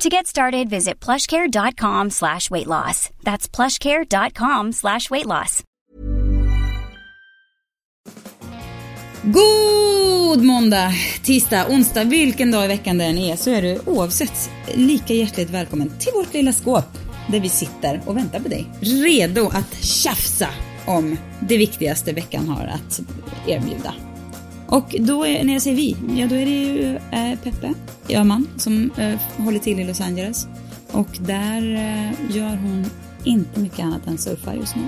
To get started, visit plushcare.com slash weight loss. That's plushcare.com slash weight loss. God måndag, tisdag, onsdag, vilken dag i veckan det än är så är du oavsett lika hjärtligt välkommen till vårt lilla skåp där vi sitter och väntar på dig. Redo att tjafsa om det viktigaste veckan har att erbjuda. Och då är, när jag säger vi, ja då är det ju eh, Peppe Öhman som eh, håller till i Los Angeles. Och där eh, gör hon inte mycket annat än surfar just nu,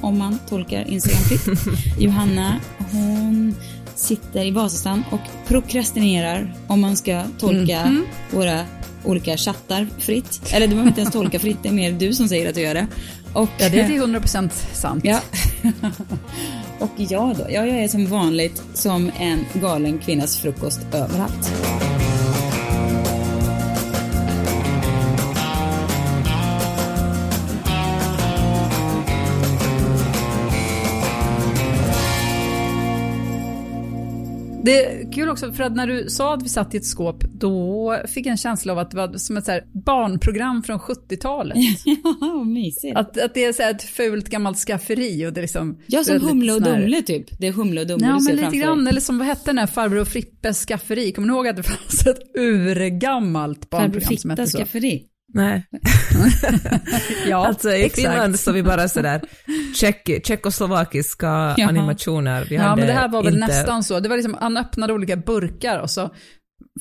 om man tolkar Instagram fritt. Johanna, hon sitter i Vasastan och prokrastinerar om man ska tolka mm våra olika chattar fritt. Eller du behöver inte ens tolka fritt, det är mer du som säger att du gör det. Och, ja, det är till 100% sant. Ja. och jag då? Ja, jag är som vanligt som en galen kvinnas frukost överallt. Det är kul också, för att när du sa att vi satt i ett skåp, då fick jag en känsla av att det var som ett så barnprogram från 70-talet. ja, mysigt. Att, att det är så ett fult gammalt skafferi och det är liksom... Ja, som Humle och Dumle typ. Det är Humle och Dumle ja, du ser men lite framför grann, eller som vad hette den här Farbror och Frippes skafferi? Kommer ni ihåg att det fanns ett urgammalt barnprogram som hette så? Farbror skafferi? Nej. ja, alltså i exakt. Finland så vi bara sådär tjeck, tjeckoslovakiska ja. animationer. Vi ja, men det här var väl inte... nästan så. Det var liksom, han öppnade olika burkar och så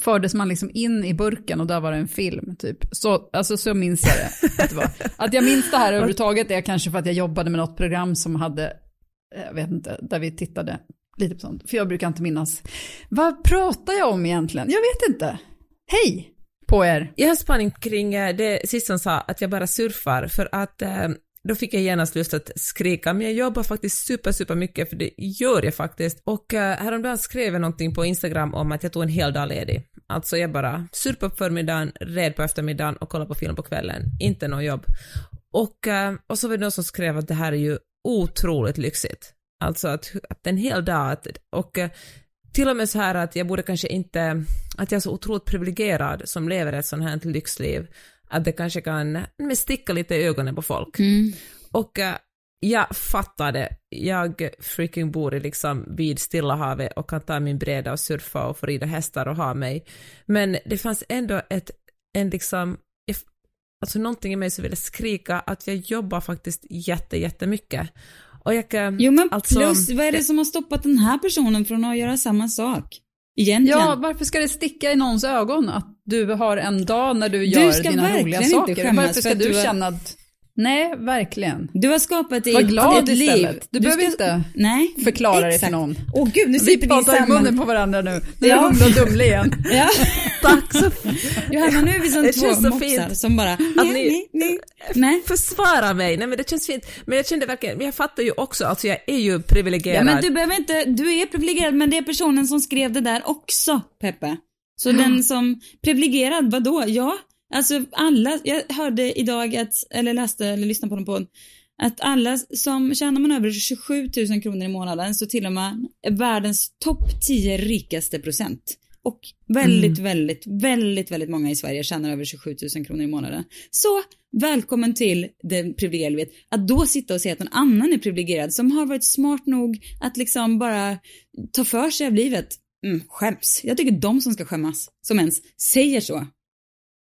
fördes man liksom in i burken och där var det en film typ. Så, alltså, så minns jag det. Att, det var. att jag minns det här överhuvudtaget är kanske för att jag jobbade med något program som hade, jag vet inte, där vi tittade lite på sånt. För jag brukar inte minnas. Vad pratar jag om egentligen? Jag vet inte. Hej! På er. Jag har spaning kring eh, det sista sa att jag bara surfar för att eh, då fick jag genast lust att skrika, men jag jobbar faktiskt super, super mycket, för det gör jag faktiskt. Och eh, häromdagen skrev jag någonting på Instagram om att jag tog en hel dag ledig. Alltså jag bara surpar på förmiddagen, red på eftermiddagen och kollar på film på kvällen. Inte något jobb. Och, eh, och så var det någon som skrev att det här är ju otroligt lyxigt. Alltså att, att en hel dag, och eh, till och med så här att jag borde kanske inte, att jag är så otroligt privilegierad som lever ett sånt här lyxliv, att det kanske kan sticka lite i ögonen på folk. Mm. Och uh, jag fattade, jag freaking bor liksom vid Stilla havet och kan ta min bräda och surfa och få rida hästar och ha mig. Men det fanns ändå ett, en liksom, alltså någonting i mig som ville skrika att jag jobbar faktiskt jätte, jättemycket. Och jag, jo men alltså, plus, vad är det som har stoppat den här personen från att göra samma sak? Egentligen. Ja, varför ska det sticka i någons ögon att du har en dag när du gör du dina roliga saker? Varför ska du känna att Nej, verkligen. Du har skapat dig Var glad ett liv. Du, du behöver ska... inte Nej, förklara exakt. det för någon. Åh gud, nu sitter vi, vi pratar i munnen på varandra nu. Nu ja. är Humle och Dumle igen. ja. Tack så Johanna, nu är vi som det två så mopsar fint. som bara, att ni, nej, nej. försvarar mig. Nej men det känns fint. Men jag kände verkligen, men jag fattar ju också, alltså jag är ju privilegierad. Ja men du behöver inte, du är privilegierad men det är personen som skrev det där också, Peppe. Så mm. den som, privilegierad, vadå? Ja, Alltså alla, jag hörde idag att, eller läste eller lyssnade på någon podd, att alla som tjänar man över 27 000 kronor i månaden så tillhör man världens topp 10 rikaste procent. Och väldigt, mm. väldigt, väldigt, väldigt många i Sverige tjänar över 27 000 kronor i månaden. Så välkommen till det privilegierade livet. Att då sitta och säga att någon annan är privilegierad som har varit smart nog att liksom bara ta för sig av livet. Mm, skäms. Jag tycker de som ska skämmas, som ens säger så.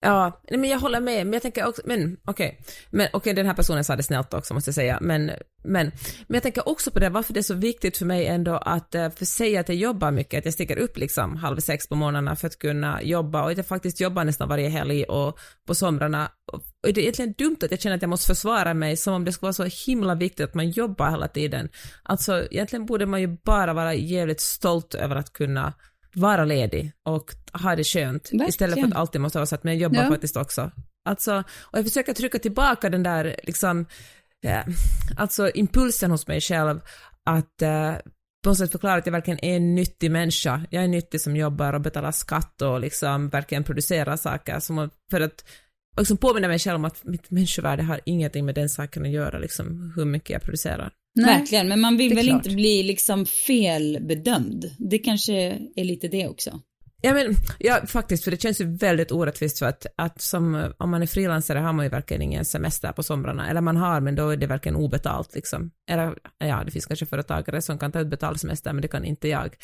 Ja, men jag håller med, men jag tänker också, men okej, okay. men okej okay, den här personen sa det snällt också måste jag säga, men, men, men jag tänker också på det, varför det är så viktigt för mig ändå att eh, för säga att jag jobbar mycket, att jag sticker upp liksom halv sex på morgnarna för att kunna jobba och att jag faktiskt jobbar nästan varje helg och på somrarna. Och det är egentligen dumt att jag känner att jag måste försvara mig som om det skulle vara så himla viktigt att man jobbar hela tiden. Alltså egentligen borde man ju bara vara jävligt stolt över att kunna vara ledig och ha det skönt Verkligen. istället för att alltid måste vara så att jag jobbar ja. faktiskt också. Alltså, och jag försöker trycka tillbaka den där liksom ja, alltså impulsen hos mig själv att uh, på något sätt förklara att jag verkligen är en nyttig människa. Jag är nyttig som jobbar och betalar skatt och liksom verkligen producerar saker. Som, för att liksom påminna mig själv om att mitt människovärde har ingenting med den saken att göra, liksom hur mycket jag producerar. Nej, Verkligen, men man vill väl klart. inte bli liksom felbedömd. Det kanske är lite det också. Ja men, ja faktiskt, för det känns ju väldigt orättvist för att, att som, om man är frilansare har man ju verkligen ingen semester på somrarna, eller man har men då är det verkligen obetalt liksom. Eller ja, det finns kanske företagare som kan ta ut betald semester men det kan inte jag.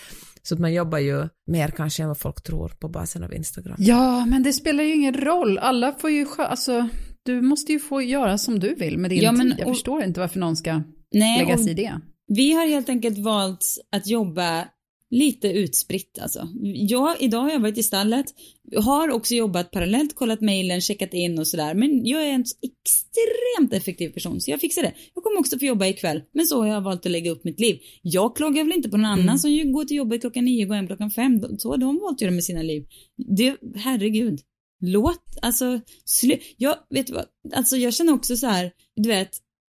Så att man jobbar ju mer kanske än vad folk tror på basen av Instagram. Ja, men det spelar ju ingen roll. Alla får ju, alltså, du måste ju få göra som du vill med din Ja, men- tid. Jag och- förstår inte varför någon ska Nej, lägga sig i det. vi har helt enkelt valt att jobba lite utspritt alltså. Jag, idag har jag varit i stallet, har också jobbat parallellt, kollat mejlen, checkat in och sådär. Men jag är en så extremt effektiv person så jag fixar det. Jag kommer också få jobba ikväll, men så har jag valt att lägga upp mitt liv. Jag klagar väl inte på någon annan som ju går till jobbet klockan nio går hem klockan fem. Så har de valt att göra med sina liv. Det, herregud. Låt, alltså, slu, jag, vet vad, alltså jag känner också så här, du vet,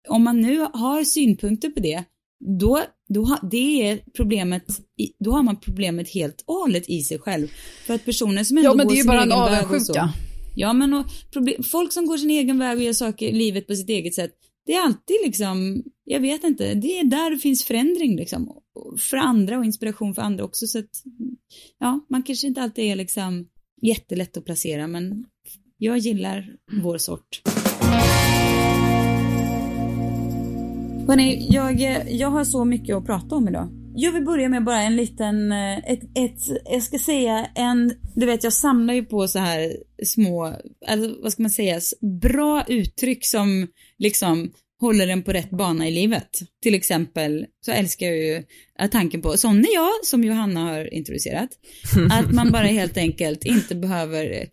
om man nu har synpunkter på det, då, då ha, det är problemet, då har man problemet helt och hållet i sig själv. För att personer som ändå Ja, men går det är ju bara en avundsjuka. Ja, men och problem, folk som går sin egen väg och gör saker i livet på sitt eget sätt, det är alltid liksom, jag vet inte, det är där det finns förändring liksom. För andra och inspiration för andra också, så att, ja, man kanske inte alltid är liksom jättelätt att placera, men jag gillar vår sort. Hörrni, jag, jag har så mycket att prata om idag. Jag vill börja med bara en liten, eh, ett, ett, jag ska säga en, du vet jag samlar ju på så här små, alltså vad ska man säga, bra uttryck som liksom håller en på rätt bana i livet. Till exempel så älskar jag ju eh, tanken på, sån är jag, som Johanna har introducerat. Att man bara helt enkelt inte behöver eh,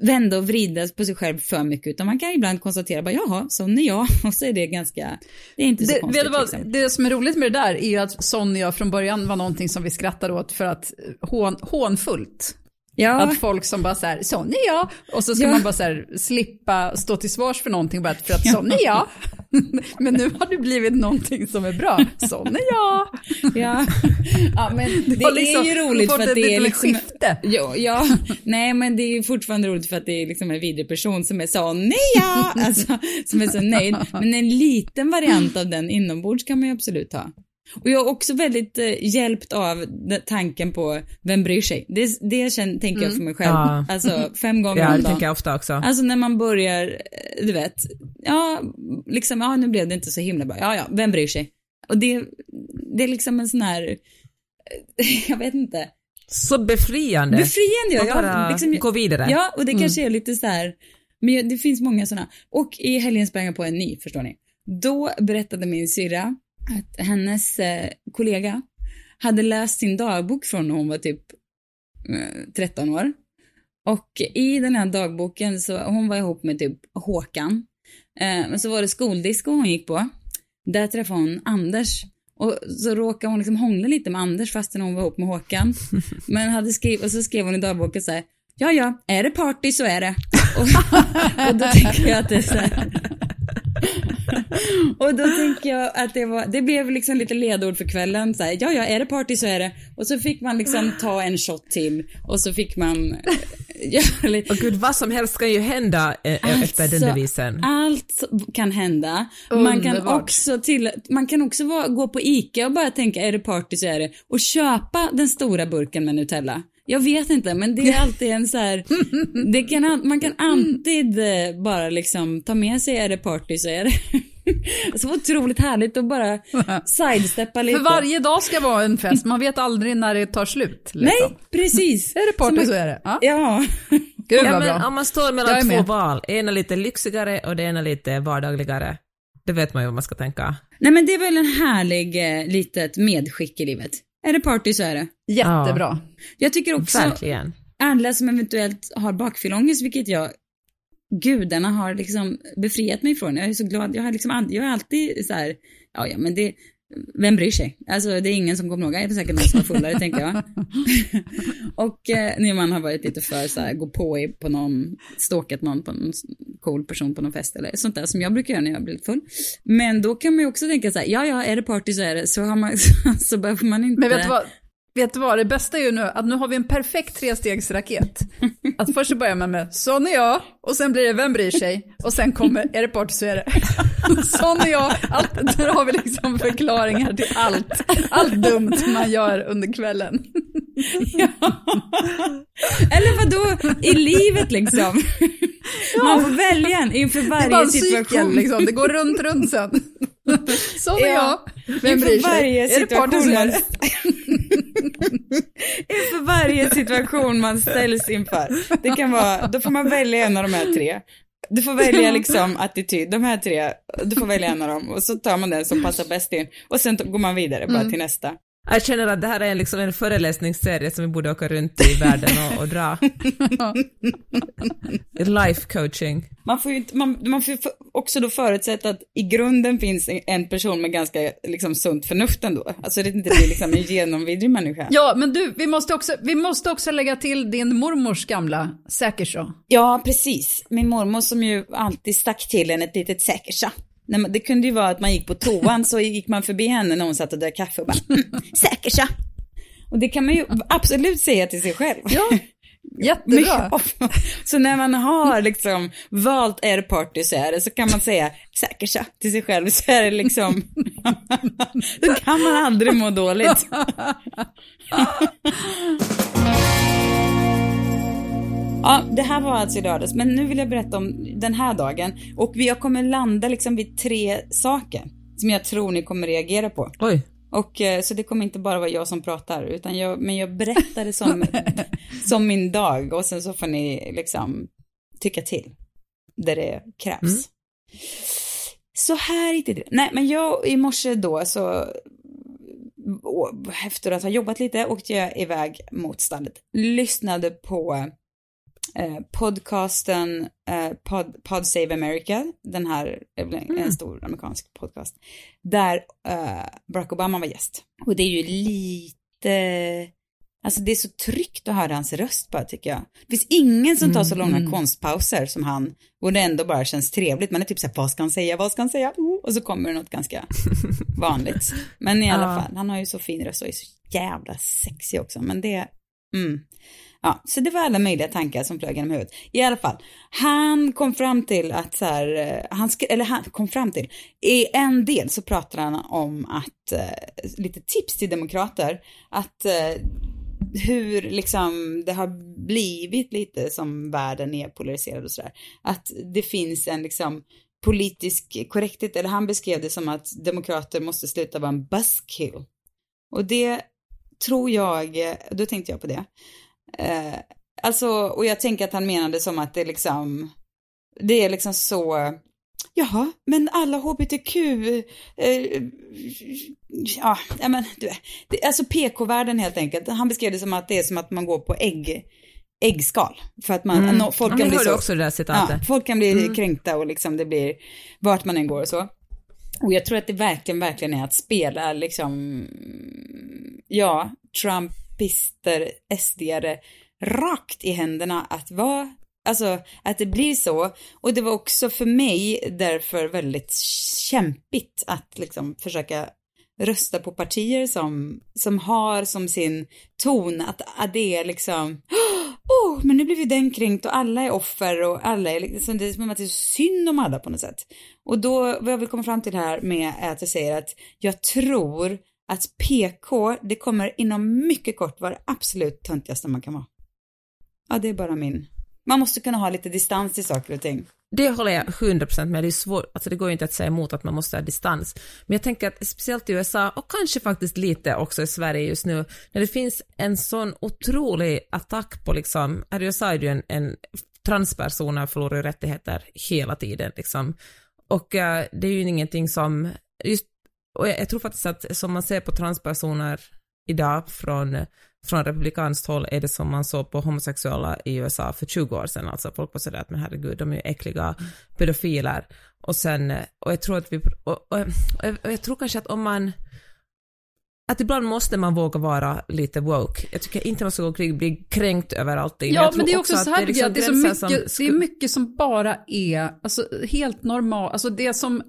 vända och vrida på sig själv för mycket utan man kan ibland konstatera bara jaha, sån är jag och så är det ganska, det är inte så Det, konstigt. vet du vad, liksom. det som är roligt med det där är ju att Sonja från början var någonting som vi skrattade åt för att eh, hån, hånfullt. Ja, Att folk som bara så här, sån är jag. Och så ska Ja. man bara så här slippa stå till svars för någonting bara för att sån är jag. Men nu har det blivit någonting som är bra. Sån är jag. ja. ja men det liksom är ju roligt för att det är liksom skifte. Ja, ja, nej men det är fortfarande roligt för att det är liksom en vidrig person som är så nej ja, alltså som är så nöjd. Men en liten variant av den inombords kan man ju absolut ha. Och jag är också väldigt eh, hjälpt av tanken på vem bryr sig. Det, det känner, tänker jag för mig själv. Ja. Alltså fem gånger Ja, om det dagen. tänker jag ofta också. Alltså när man börjar, eh, du vet, ja, liksom, ja nu blev det inte så himla bra. Ja, ja, vem bryr sig? Och det, det är liksom en sån här, eh, jag vet inte, Så befriande. befriande. Ja, Och bara liksom, gå vidare. Ja, och det kanske är lite så här, men det finns många sådana. Och i helgen sprang jag på en ny, förstår ni. Då berättade min syrra att hennes eh, kollega hade läst sin dagbok från när hon var typ eh, 13 år. Och i den här dagboken så, hon var ihop med typ Håkan. Eh, men så var det skoldisco hon gick på. Där träffade hon Anders. Och så råkade hon liksom hångla lite med Anders fastän hon var ihop med Håkan. Men hade skrivit, och så skrev hon i dagboken så här, ja ja, är det party så är det. Och, och då tänker jag att det är så här. Och då tänker jag att det var, det blev liksom lite ledord för kvällen. Så här, ja, ja, är det party så är det. Och så fick man liksom ta en shot till och så fick man göra lite. Och gud, vad som helst kan ju hända eh, efter den Alltså, devisen. Allt kan hända. Man kan också, till, man kan också vara, gå på ICA och bara tänka, är det party så är det. Och köpa den stora burken med Nutella. Jag vet inte, men det är alltid en så här, det kan, man kan alltid eh, bara liksom ta med sig, är det party så är det. Så otroligt härligt att bara sidesteppa lite. För varje dag ska vara en fest, man vet aldrig när det tar slut. Liksom. Nej, precis. Är det party man- så är det. Ja. Ja. Gud Ja, men bra. om man står mellan två med. val, ena lite lyxigare och det ena lite vardagligare, det vet man ju vad man ska tänka. Nej men det är väl en härlig eh, litet medskick i livet. Är det party så är det. Jättebra. Jag tycker också, Verkligen. alla som eventuellt har bakfyllångest, vilket jag, gudarna har liksom befriat mig från. Jag är så glad, jag har liksom, jag är alltid så här, ja ja men det, vem bryr sig? Alltså det är ingen som kommer ihåg, det är säkert någon som är fullare tänker jag. och eh, när man har varit lite för så här, gå på i, på någon, stalkat någon på någon cool person på någon fest eller sånt där som jag brukar göra när jag blir lite full. Men då kan man ju också tänka så här, ja ja, är det party så är det, så, har man, så behöver man inte... Men vet du vad? Vet du vad, det bästa är ju nu att nu har vi en perfekt trestegsraket. Att först så börjar man med sån är jag, och sen blir det vem bryr sig, och sen kommer är det party så är det. Sån är jag, allt, där har vi liksom förklaringar till allt, allt dumt man gör under kvällen. Ja. Eller vadå, i livet liksom. Man får välja en inför Det är bara varje en cykel situation. liksom, det går runt, runt sen. Sån är Ja. jag, vem bryr sig? varje situation är man... inför varje situation man ställs inför. Det kan vara, då får man välja en av de här tre. Du får välja liksom attityd, de här tre, du får välja en av dem och så tar man den som passar bäst in och sen går man vidare bara Mm. till nästa. Jag känner att det här är liksom en föreläsningsserie som vi borde åka runt i världen och, och dra. Life coaching. Man får ju inte, man, man får också då förutsätta att i grunden finns en- en person med ganska liksom sunt förnuft ändå. Alltså det inte blir liksom en genomvidrig människa. Ja, men du, vi måste, också, vi måste också lägga till din mormors gamla säkerså. Ja, precis. Min mormor som ju alltid stack till en ett litet säkersa. Men Det kunde ju vara att man gick på toan så gick man förbi henne när hon satt och drack kaffe och bara mm, säkersa. Och det kan man ju absolut säga till sig själv. Ja, jättebra. Så när man har liksom valt er party så är det så kan man säga säkersa till sig själv så är det liksom, då kan man aldrig må dåligt. Ja, det här var alltså i lördags, men nu vill jag berätta om den här dagen och jag kommer landa liksom vid tre saker som jag tror ni kommer reagera på. Oj. Och eh, så det kommer inte bara vara jag som pratar, utan jag, men jag berättar det som, som min dag och sen så får ni liksom tycka till där det krävs. Mm. Så här gick det. Nej, men jag i morse då så efter att ha jobbat lite åkte jag iväg mot stallet. Lyssnade på eh, podcasten eh, Pod, Pod Save America, den här, är väl en, stor amerikansk podcast, där eh, Barack Obama var gäst. Och det är ju lite, alltså det är så tryggt att höra hans röst bara tycker jag. Det finns ingen som tar så långa konstpauser som han, och det ändå bara känns trevligt. Man är typ såhär, vad ska han säga, vad ska han säga? Oh, Och så kommer det något ganska vanligt. Men i alla Ja. fall, han har ju så fin röst och är så jävla sexig också. Men det, mm. Ja, så det var alla möjliga tankar som flög genom huvudet. I alla fall, han kom fram till att så här, eh, han eller han kom fram till, i en del så pratar han om att, eh, lite tips till demokrater, att eh, hur liksom det har blivit lite som världen är polariserad och sådär. Att det finns en liksom politisk korrekthet, eller han beskrev det som att demokrater måste sluta vara en buzzkill. Och det tror jag, då tänkte jag på det. Eh, alltså, och jag tänker att han menade som att det liksom, det är liksom så, jaha, men alla hbtq, eh, ja, ja men du, det, alltså PK-världen helt enkelt. Han beskrev det som att det är som att man går på ägg, äggskal. För att man, Mm. no, folk Ja, kan ni bli så. också det där Ja, folk kan bli Mm. kränkta och liksom det blir vart man än går och så. Och jag tror att det verkligen, verkligen är att spela liksom, ja, Trumpister, SDare rakt i händerna att vara, alltså att det blir så. Och det var också för mig därför väldigt kämpigt att liksom försöka rösta på partier som, som har som sin ton att, att det är liksom oh, men nu blir vi den kränkt och alla är offer och alla är liksom, det är som att det är synd om alla på något sätt. Och då, vad jag vill komma fram till här med är att jag säger att jag tror att PK, det kommer inom mycket kort vara det absolut töntigaste man kan vara. Ja, det är bara min. Man måste kunna ha lite distans till saker och ting. Det håller jag 100% med, det är svårt, alltså det går ju inte att säga emot att man måste ha distans. Men jag tänker att speciellt i USA och kanske faktiskt lite också i Sverige just nu, när det finns en sån otrolig attack på liksom, här i USA är det ju en, en transpersoner förlorar rättigheter hela tiden liksom. Och eh, det är ju ingenting som, just, och jag, jag tror faktiskt att som man ser på transpersoner idag från från republikanskt håll är det som man såg på homosexuella i USA för 20 år sedan. Alltså folk var sådär att men herregud, de är ju äckliga pedofiler. Och sen, och jag tror att vi, och, och, och jag, tror kanske att om man, att ibland måste man våga vara lite woke. Jag tycker inte man ska gå och bli kränkt över allting. Ja, men det är också så här, att liksom det, är så mycket, som det är mycket som bara är alltså, helt normalt, alltså det som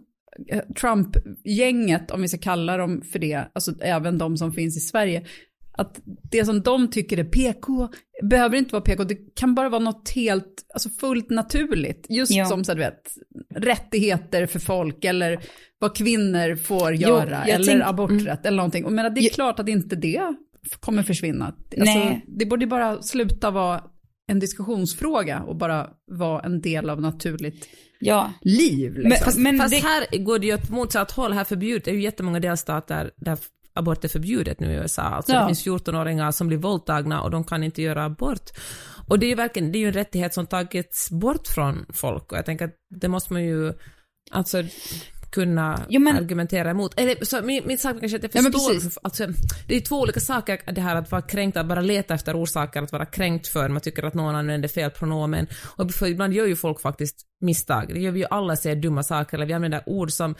Trump-gänget, om vi ska kalla dem för det, alltså även de som finns i Sverige, att det som de tycker är PK behöver inte vara PK, det kan bara vara något helt, alltså fullt naturligt. Just Ja. som så du vet, rättigheter för folk eller vad kvinnor får göra jag eller tänk- aborträtt eller någonting. Och men det är Jo. klart att inte det kommer försvinna. Alltså, Nej. det borde bara sluta vara en diskussionsfråga och bara vara en del av naturligt Ja. liv. Liksom. Men- fast- men Fast det- här går det ju åt motsatt håll. Här förbjudet, det är ju jättemånga delstater där abort är förbjudet nu i USA. Alltså Ja. det finns 14-åringar som blir våldtagna och de kan inte göra abort. Och det är ju verkligen, det är ju en rättighet som tagits bort från folk och jag tänker att det måste man ju, alltså kunna Jo, men- argumentera emot. Eller så min, min sak kanske att jag Ja, förstår, precis. alltså, det är två olika saker det här att vara kränkt, att bara leta efter orsaker, att vara kränkt för man tycker att någon använder fel pronomen. Och för ibland gör ju folk faktiskt misstag. Det gör vi ju alla, säger dumma saker, eller vi använder ord som,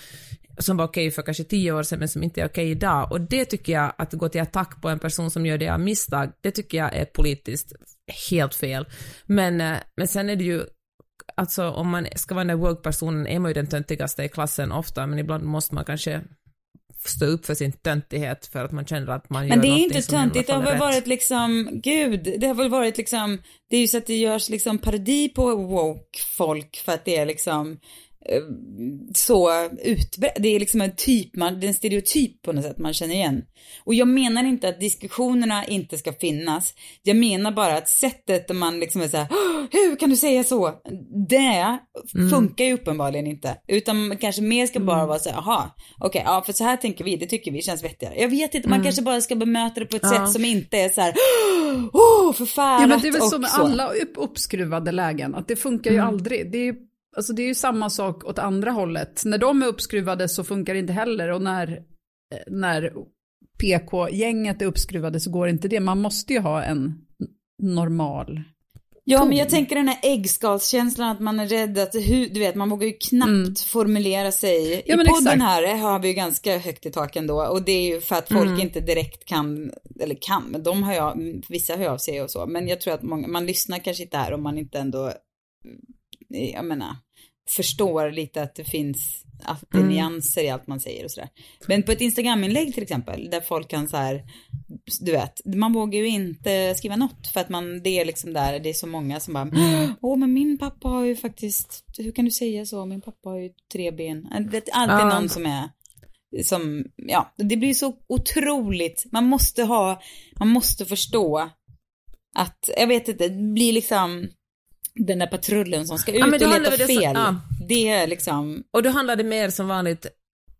som var okej för kanske tio år sedan men som inte är okej idag. Och det tycker jag, att gå till attack på en person som gör det av misstag, det tycker jag är politiskt helt fel. Men, eh, men sen är det ju Alltså om man ska vara den där woke-personen är man ju den töntigaste i klassen ofta, men ibland måste man kanske stå upp för sin töntighet för att man känner att man gör Men det är inte töntigt, det har väl varit liksom, gud, det har väl varit liksom, det är ju så att det görs liksom parodi på woke folk för att det är liksom så utbrett, det är liksom en typ, man, det är en stereotyp på något sätt man känner igen. Och jag menar inte att diskussionerna inte ska finnas, jag menar bara att sättet där man liksom är så här, "Åh, hur kan du säga så? Det funkar ju uppenbarligen inte, utan man kanske mer ska bara vara så här, jaha, okej, ja för så här tänker vi, det tycker vi känns vettigare. Jag vet inte, man kanske bara ska bemöta det på ett Ja. sätt som inte är så här, åh, förfärat Ja, men det är väl så med alla upp, uppskruvade lägen, att det funkar ju aldrig. Det är, ju- alltså det är ju samma sak åt andra hållet. När de är uppskruvade så funkar det inte heller och när, eh, när PK-gänget är uppskruvade så går inte det. Man måste ju ha en normal. Ja, men jag tänker den här äggskalskänslan att man är rädd att, du vet, man vågar ju knappt formulera sig. Mm. Ja, I podden exakt. här har vi ju ganska högt i tak ändå och det är ju för att folk Mm. inte direkt kan, eller kan, men de hör jag, vissa hör av sig och så, men jag tror att många, man lyssnar kanske inte här om man inte ändå, jag menar, förstår lite att det finns alltid Mm. nyanser i allt man säger och sådär. Men på ett Instagram-inlägg till exempel, där folk kan så här, du vet, man vågar ju inte skriva något för att man, det är liksom där, det är så många som bara, åh men min pappa har ju faktiskt, hur kan du säga så, min pappa har ju tre ben. Det är alltid Ja. någon som är, som, ja, det blir så otroligt, man måste ha, man måste förstå att, jag vet inte, det blir liksom den där patrullen som ska ut Ja, och leta det så- fel. ja. Det är liksom, Och då handlar det mer som vanligt,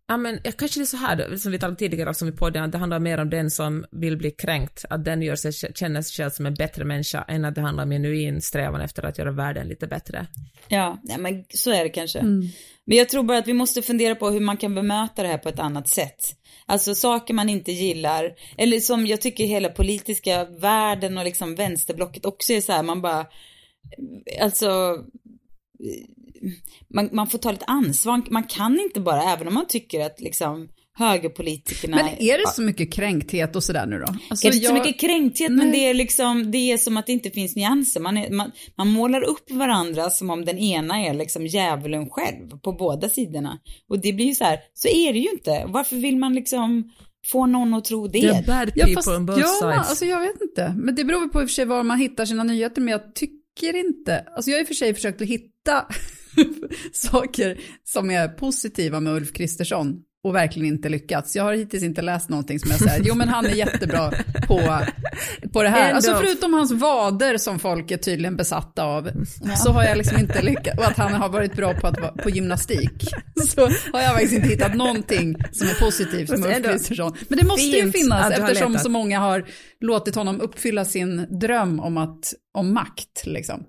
ja men ja, kanske det är så här då, som vi talade tidigare också i podden, att det handlar mer om den som vill bli kränkt, att den gör sig, känner sig själv som en bättre människa, än att det handlar om genuin strävan efter att göra världen lite bättre. Ja, nej, men så är det kanske. Mm. Men jag tror bara att vi måste fundera på hur man kan bemöta det här på ett annat sätt. Alltså saker man inte gillar, eller som jag tycker hela politiska världen och liksom vänsterblocket också är så här, man bara, alltså, man, man får ta lite ansvar, man kan inte bara, även om man tycker att liksom högerpolitikerna Men är det så mycket kränkthet och sådär nu då? Alltså, inte så jag- mycket kränkthet, men Nej. det är liksom, det är som att det inte finns nyanser. Man, är, man, man målar upp varandra som om den ena är liksom djävulen själv på båda sidorna. Och det blir ju så här, så är det ju inte. Varför vill man liksom få någon att tro det? The bad Ja, fast, on both ja, sides. alltså jag vet inte. Men det beror på i och för sig var man hittar sina nyheter, men jag tycker inte, alltså jag har i och för sig försökt att hitta saker som är positiva med Ulf Kristersson och verkligen inte lyckats. Jag har hittills inte läst någonting som jag säger, jo men han är jättebra på, på det här. Ändå. Alltså förutom hans vader som folk är tydligen besatta av, så har jag liksom inte lyckats, och att han har varit bra på, att, på gymnastik, så har jag faktiskt inte hittat någonting som är positivt med Ulf Kristersson. Men det måste ju finnas eftersom så många har låtit honom uppfylla sin dröm om, att, om makt. Liksom.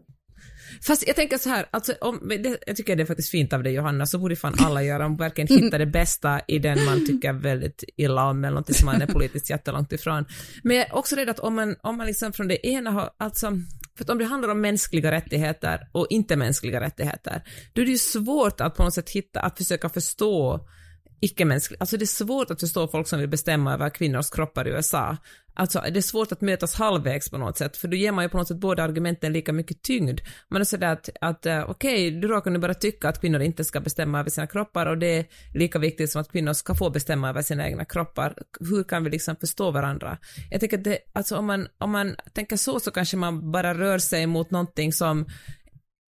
Fast jag tänker så här, alltså, om, det, jag tycker det är faktiskt fint av dig Johanna, så borde fan alla göra, om verkligen hitta det bästa i den man tycker väldigt illa om, eller någonting som man är politiskt jättelångt ifrån. Men jag är också rädd att om man, om man liksom från det ena har, alltså, för att om det handlar om mänskliga rättigheter och inte mänskliga rättigheter, då är det ju svårt att på något sätt hitta, att försöka förstå icke-mänsklig. Alltså det är svårt att förstå folk som vill bestämma över kvinnors kroppar i USA. Alltså det är svårt att mötas halvvägs på något sätt, för då ger man ju på något sätt båda argumenten lika mycket tyngd. Man är sådär att, att eh, okej, okay, du råkar nu bara tycka att kvinnor inte ska bestämma över sina kroppar och det är lika viktigt som att kvinnor ska få bestämma över sina egna kroppar. Hur kan vi liksom förstå varandra? Jag tänker att det, alltså om man, om man tänker så så kanske man bara rör sig mot någonting som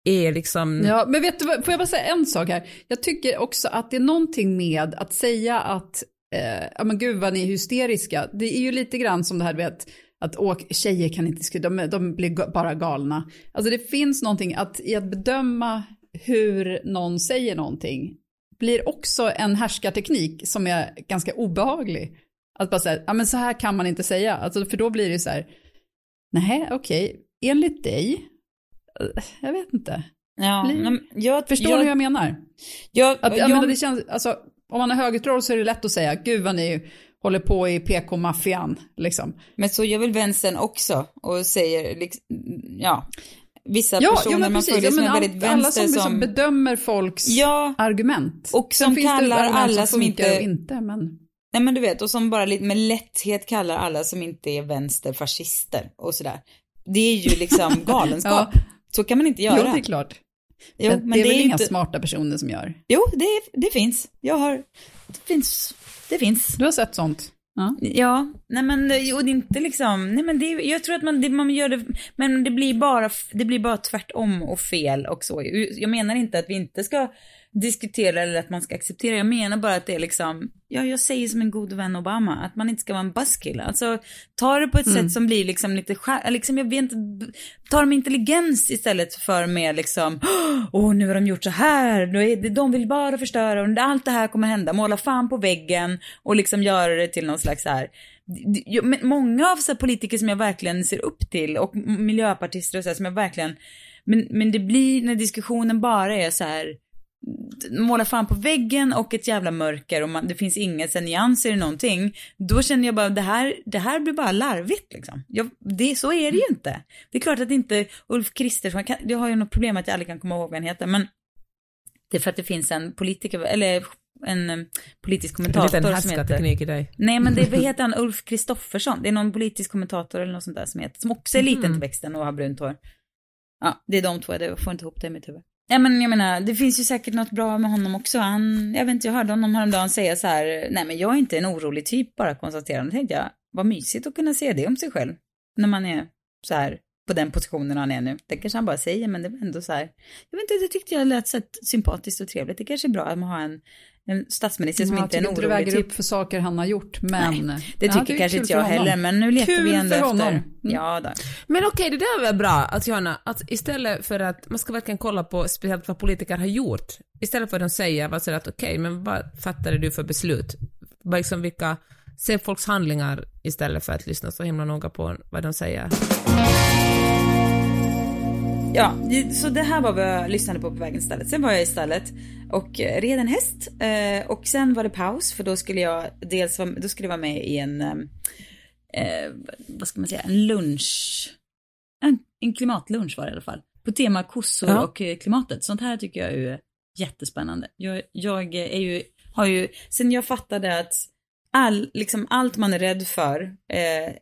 är liksom... Ja, men vet du vad, får jag bara säga en sak här? Jag tycker också att det är någonting med att säga att, eh, ja men gud vad ni är hysteriska. Det är ju lite grann som det här, vet, att åk, tjejer kan inte skriva, de, de blir bara galna. Alltså det finns någonting att i att bedöma hur någon säger någonting blir också en härskarteknik som är ganska obehaglig. Att bara säga, ja men så här kan man inte säga, alltså för då blir det så här, nej okej, okay. enligt dig jag vet inte. Ja, men jag, Förstår jag, du hur jag menar? Jag, att, jag, menar, det känns, alltså, om man har högertroll så är det lätt att säga, gud vad ni håller på i PK-maffian, liksom. Men så gör väl vänstern också och säger, liksom, ja, vissa ja, personer ja, man precis. följer ja, som är väldigt all, alla vänster som, som... som bedömer folks ja, argument. Och som kallar alla som inte... Och inte men... Nej men du vet, och som bara med lätthet kallar alla som inte är vänster fascister och sådär. Det är ju liksom galenskap. ja. Så kan man inte göra. Jo, det är klart. Jo, men, det är det väl är inga inte... smarta personer som gör? Jo, det, det finns. Jag har, det finns, det finns. Du har sett sånt? Ja, ja nej men och det är inte liksom, nej men det, jag tror att man, det, man gör det, men det blir bara, det blir bara tvärtom och fel och så. Jag menar inte att vi inte ska diskutera eller att man ska acceptera. Jag menar bara att det är liksom, ja jag säger som en god vän Obama, att man inte ska vara en buskill. Alltså ta det på ett mm. sätt som blir liksom lite, liksom jag vet inte, ta det med intelligens istället för med liksom, åh nu har de gjort så här, de vill bara förstöra och allt det här kommer hända, måla fan på väggen och liksom göra det till någon slags så här många av så politiker som jag verkligen ser upp till och miljöpartister och så här, som jag verkligen, men, men det blir när diskussionen bara är så här måla fan på väggen och ett jävla mörker och man, det finns inga nyanser i någonting, då känner jag bara det här, det här blir bara larvigt liksom. Jag, det, så är det ju inte. Det är klart att inte Ulf Kristersson, jag har ju något problem att jag aldrig kan komma ihåg vad han heter, men det är för att det finns en politiker, eller en um, politisk kommentator det är som heter... i dig. Nej men det vad heter han, Ulf Kristoffersson, det är någon politisk kommentator eller något sånt där som heter, som också är liten mm. till växten och har brunt hår. Ja, det är de två, jag får inte ihop det i mitt huvud. Ja men jag menar, det finns ju säkert något bra med honom också. Han, jag vet inte, jag hörde honom häromdagen säga så här, nej men jag är inte en orolig typ bara konstaterande. tänkte jag, vad mysigt att kunna säga det om sig själv. När man är så här på den positionen han är nu. Det kanske han bara säger, men det var ändå så här, jag vet inte, det tyckte jag lät så sympatiskt och trevligt. Det kanske är bra att man har en en statsminister som inte är en orolig typ. Jag tycker inte du väger upp för saker han har gjort, men... Nej, det tycker ja, det kanske inte jag heller, men nu letar kul vi ändå efter. Mm. Ja, då. Men okej, okay, det där är väl bra, att Johanna, att istället för att, man ska verkligen kolla på speciellt vad politiker har gjort, istället för att de säger, vad säger att okej, okay, men vad fattade du för beslut? Vad liksom vilka, se folks handlingar istället för att lyssna så himla noga på vad de säger. Ja, så det här var vad jag lyssnade på på vägen till stallet. Sen var jag i stallet och red en häst eh, och sen var det paus för då skulle jag dels då skulle jag vara med i en, eh, vad ska man säga, en lunch, en, en klimatlunch var det i alla fall. På tema kossor ja. och eh, klimatet. Sånt här tycker jag är jättespännande. Jag, jag är ju, har ju, sen jag fattade att all, liksom allt man är rädd för, eh,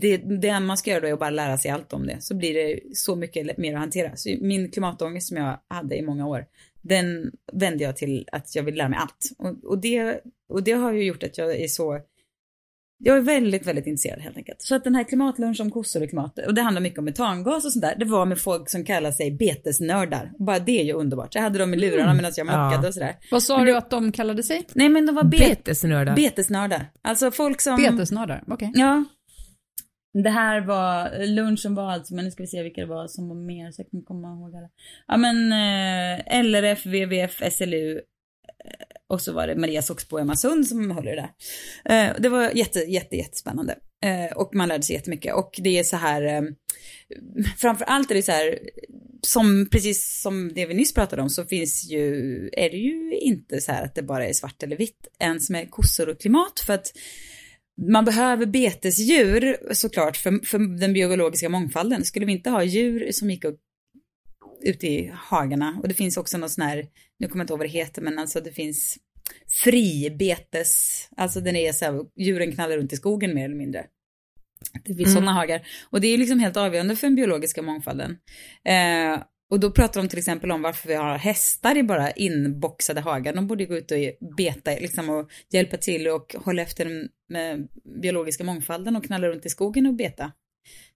det, det man ska göra då är att bara lära sig allt om det. Så blir det så mycket mer att hantera. Så min klimatångest som jag hade i många år, den vände jag till att jag vill lära mig allt. Och, och, det, och det har ju gjort att jag är så jag är väldigt, väldigt intresserad helt enkelt. Så att den här klimatlunch om kossor och klimat, och det handlar mycket om metangas och sånt där, det var med folk som kallar sig betesnördar. Bara det är ju underbart. Jag hade dem i lurarna mm. medan jag mockade ja. och sådär. Vad sa men du att de kallade sig? Nej men de var bet betesnördar. Betesnördar. Alltså folk som... Betesnördar, okej. Okay. Ja. Det här var, lunchen var alltså, men nu ska vi se vilka det var som var mer så jag kan komma ihåg alla. Ja men eh, LRF, WWF, SLU, och så var det Maria Soxbo och Emma Sund som höll det där. Eh, det var jätte, jätte, jättespännande. Eh, och man lärde sig jättemycket. Och det är så här, eh, framför allt är det så här, som precis som det vi nyss pratade om så finns ju, är det ju inte så här att det bara är svart eller vitt ens med kossor och klimat. För att man behöver betesdjur såklart för, för den biologiska mångfalden. Skulle vi inte ha djur som gick och ute i hagarna och det finns också något sån här, nu kommer jag inte ihåg vad det heter, men alltså det finns fribetes, alltså den är så här, djuren knallar runt i skogen mer eller mindre. Det finns Mm. sådana hagar. Och det är liksom helt avgörande för den biologiska mångfalden. Eh, och då pratar de till exempel om varför vi har hästar i bara inboxade hagar. De borde gå ut och beta liksom, och hjälpa till och hålla efter den med biologiska mångfalden och knalla runt i skogen och beta.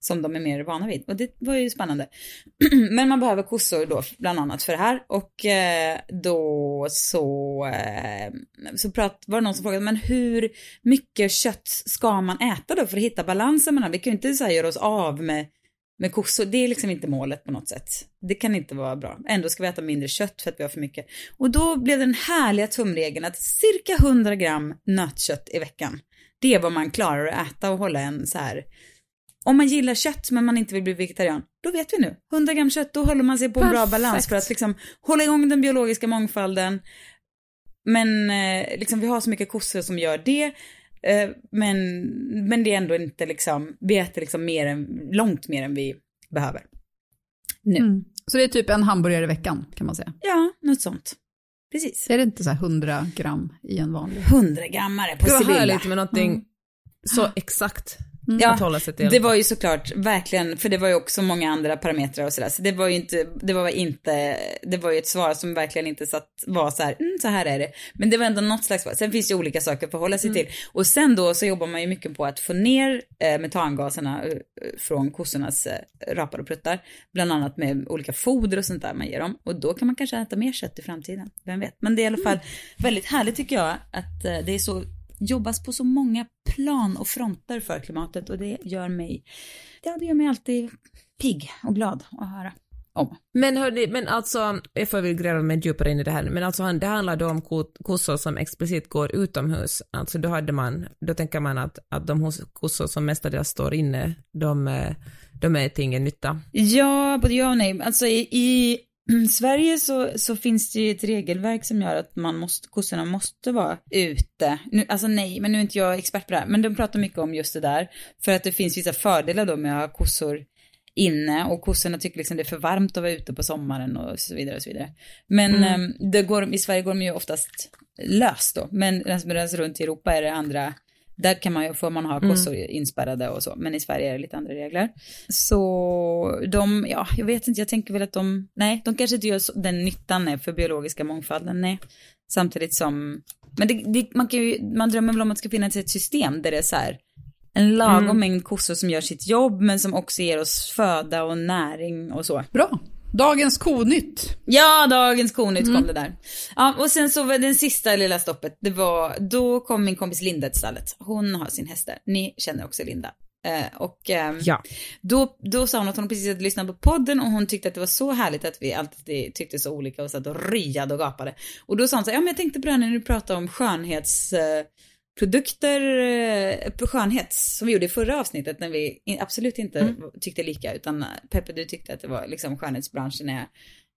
Som de är mer vana vid. Och det var ju spännande. Men man behöver kossor då, bland annat för det här. Och eh, då så, eh, så prat, var det någon som frågade, men hur mycket kött ska man äta då för att hitta balansen mellan, vi kan ju inte så här, göra oss av med, med kossor, det är liksom inte målet på något sätt. Det kan inte vara bra. Ändå ska vi äta mindre kött för att vi har för mycket. Och då blev den härliga tumregeln att cirka 100 gram nötkött i veckan, det är vad man klarar att äta och hålla en så här om man gillar kött men man inte vill bli vegetarian, då vet vi nu. 100 gram kött, då håller man sig på en bra Perfekt. balans för att liksom hålla igång den biologiska mångfalden. Men eh, liksom vi har så mycket kossor som gör det. Eh, men, men det är ändå inte liksom, vi äter liksom mer än, långt mer än vi behöver. Nu. Mm. Så det är typ en hamburgare i veckan kan man säga. Ja, något sånt. Precis. Är det inte så här 100 gram i en vanlig? 100 grammare på Det var Sibylla. härligt med någonting så exakt Ja, sig till. Det var ju såklart verkligen, för det var ju också många andra parametrar och sådär. Så det var ju inte, det var inte, det var ju ett svar som verkligen inte satt, var så här, mm, så här är det. Men det var ändå något slags svar. Sen finns det ju olika saker att förhålla sig till. Och sen då så jobbar man ju mycket på att få ner eh, metangaserna eh, från kossornas eh, rapar och pruttar. Bland annat med olika foder och sånt där man ger dem. Och då kan man kanske äta mer kött i framtiden. Vem vet. Men det är i alla fall väldigt härligt tycker jag att eh, det är så jobbas på så många plan och fronter för klimatet och det gör mig, ja, det gör mig alltid pigg och glad att höra om. Men hörni, men alltså, jag får väl gräva mig djupare in i det här, men alltså det handlar då om ko- kossor som explicit går utomhus, alltså då hade man, då tänker man att, att de kossor som mestadels står inne, de, eh, de är till ingen nytta. Ja, både ja och nej. Alltså i, i Sverige så, så finns det ju ett regelverk som gör att man måste, kossorna måste vara ute. Nu, alltså nej, men nu är inte jag expert på det här, men de pratar mycket om just det där. För att det finns vissa fördelar då med att ha kossor inne och kossorna tycker liksom det är för varmt att vara ute på sommaren och så vidare och så vidare. Men Mm. eh, det går, i Sverige går de ju oftast lös då, men medan runt i Europa är det andra där kan man ju, får man ha kossor inspärrade och så, men i Sverige är det lite andra regler. Så de, ja, jag vet inte, jag tänker väl att de, nej, de kanske inte gör så, den nyttan är för biologiska mångfalden, nej. Samtidigt som, men det, det, man kan ju, man drömmer väl om att det ska finnas ett system där det är så här, en lagom Mm. mängd kossor som gör sitt jobb, men som också ger oss föda och näring och så. Bra. Dagens konytt. Ja, dagens konytt kom det där. Ja, och sen så var den sista lilla stoppet, det var, då kom min kompis Linda till stallet. Hon har sin häst där. Ni känner också Linda. Eh, och ehm, Ja. då, då sa hon att hon precis hade lyssnat på podden och hon tyckte att det var så härligt att vi alltid tyckte så olika och satt och ryade och gapade. Och då sa hon så här, ja men jag tänkte på det här när du pratade om skönhetsprodukter eh, produkter, eh, på skönhet som vi gjorde i förra avsnittet när vi absolut inte tyckte lika utan eh, Peppe du tyckte att det var liksom skönhetsbranschen är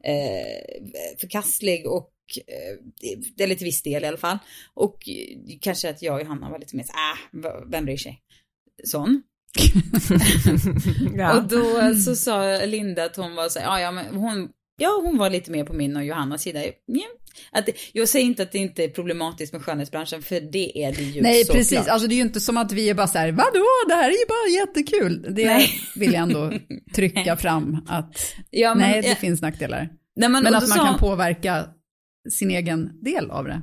eh, förkastlig och eh, det är lite viss del i alla fall. Och eh, kanske att jag och Johanna var lite mer så ah, vem bryr sig? Sån. ja. Och då så sa Linda att hon var så ja, ja, men hon, ja, hon var lite mer på min och Johannas sida. Ja. Att, jag säger inte att det inte är problematiskt med skönhetsbranschen, för det är det ju Nej, såklart. precis. Alltså det är ju inte som att vi är bara så här, vadå, det här är ju bara jättekul. Det Nej. vill jag ändå trycka fram att, ja, men, nej, det ja, finns nackdelar. nej, men, Men att man sa- kan påverka sin egen del av det.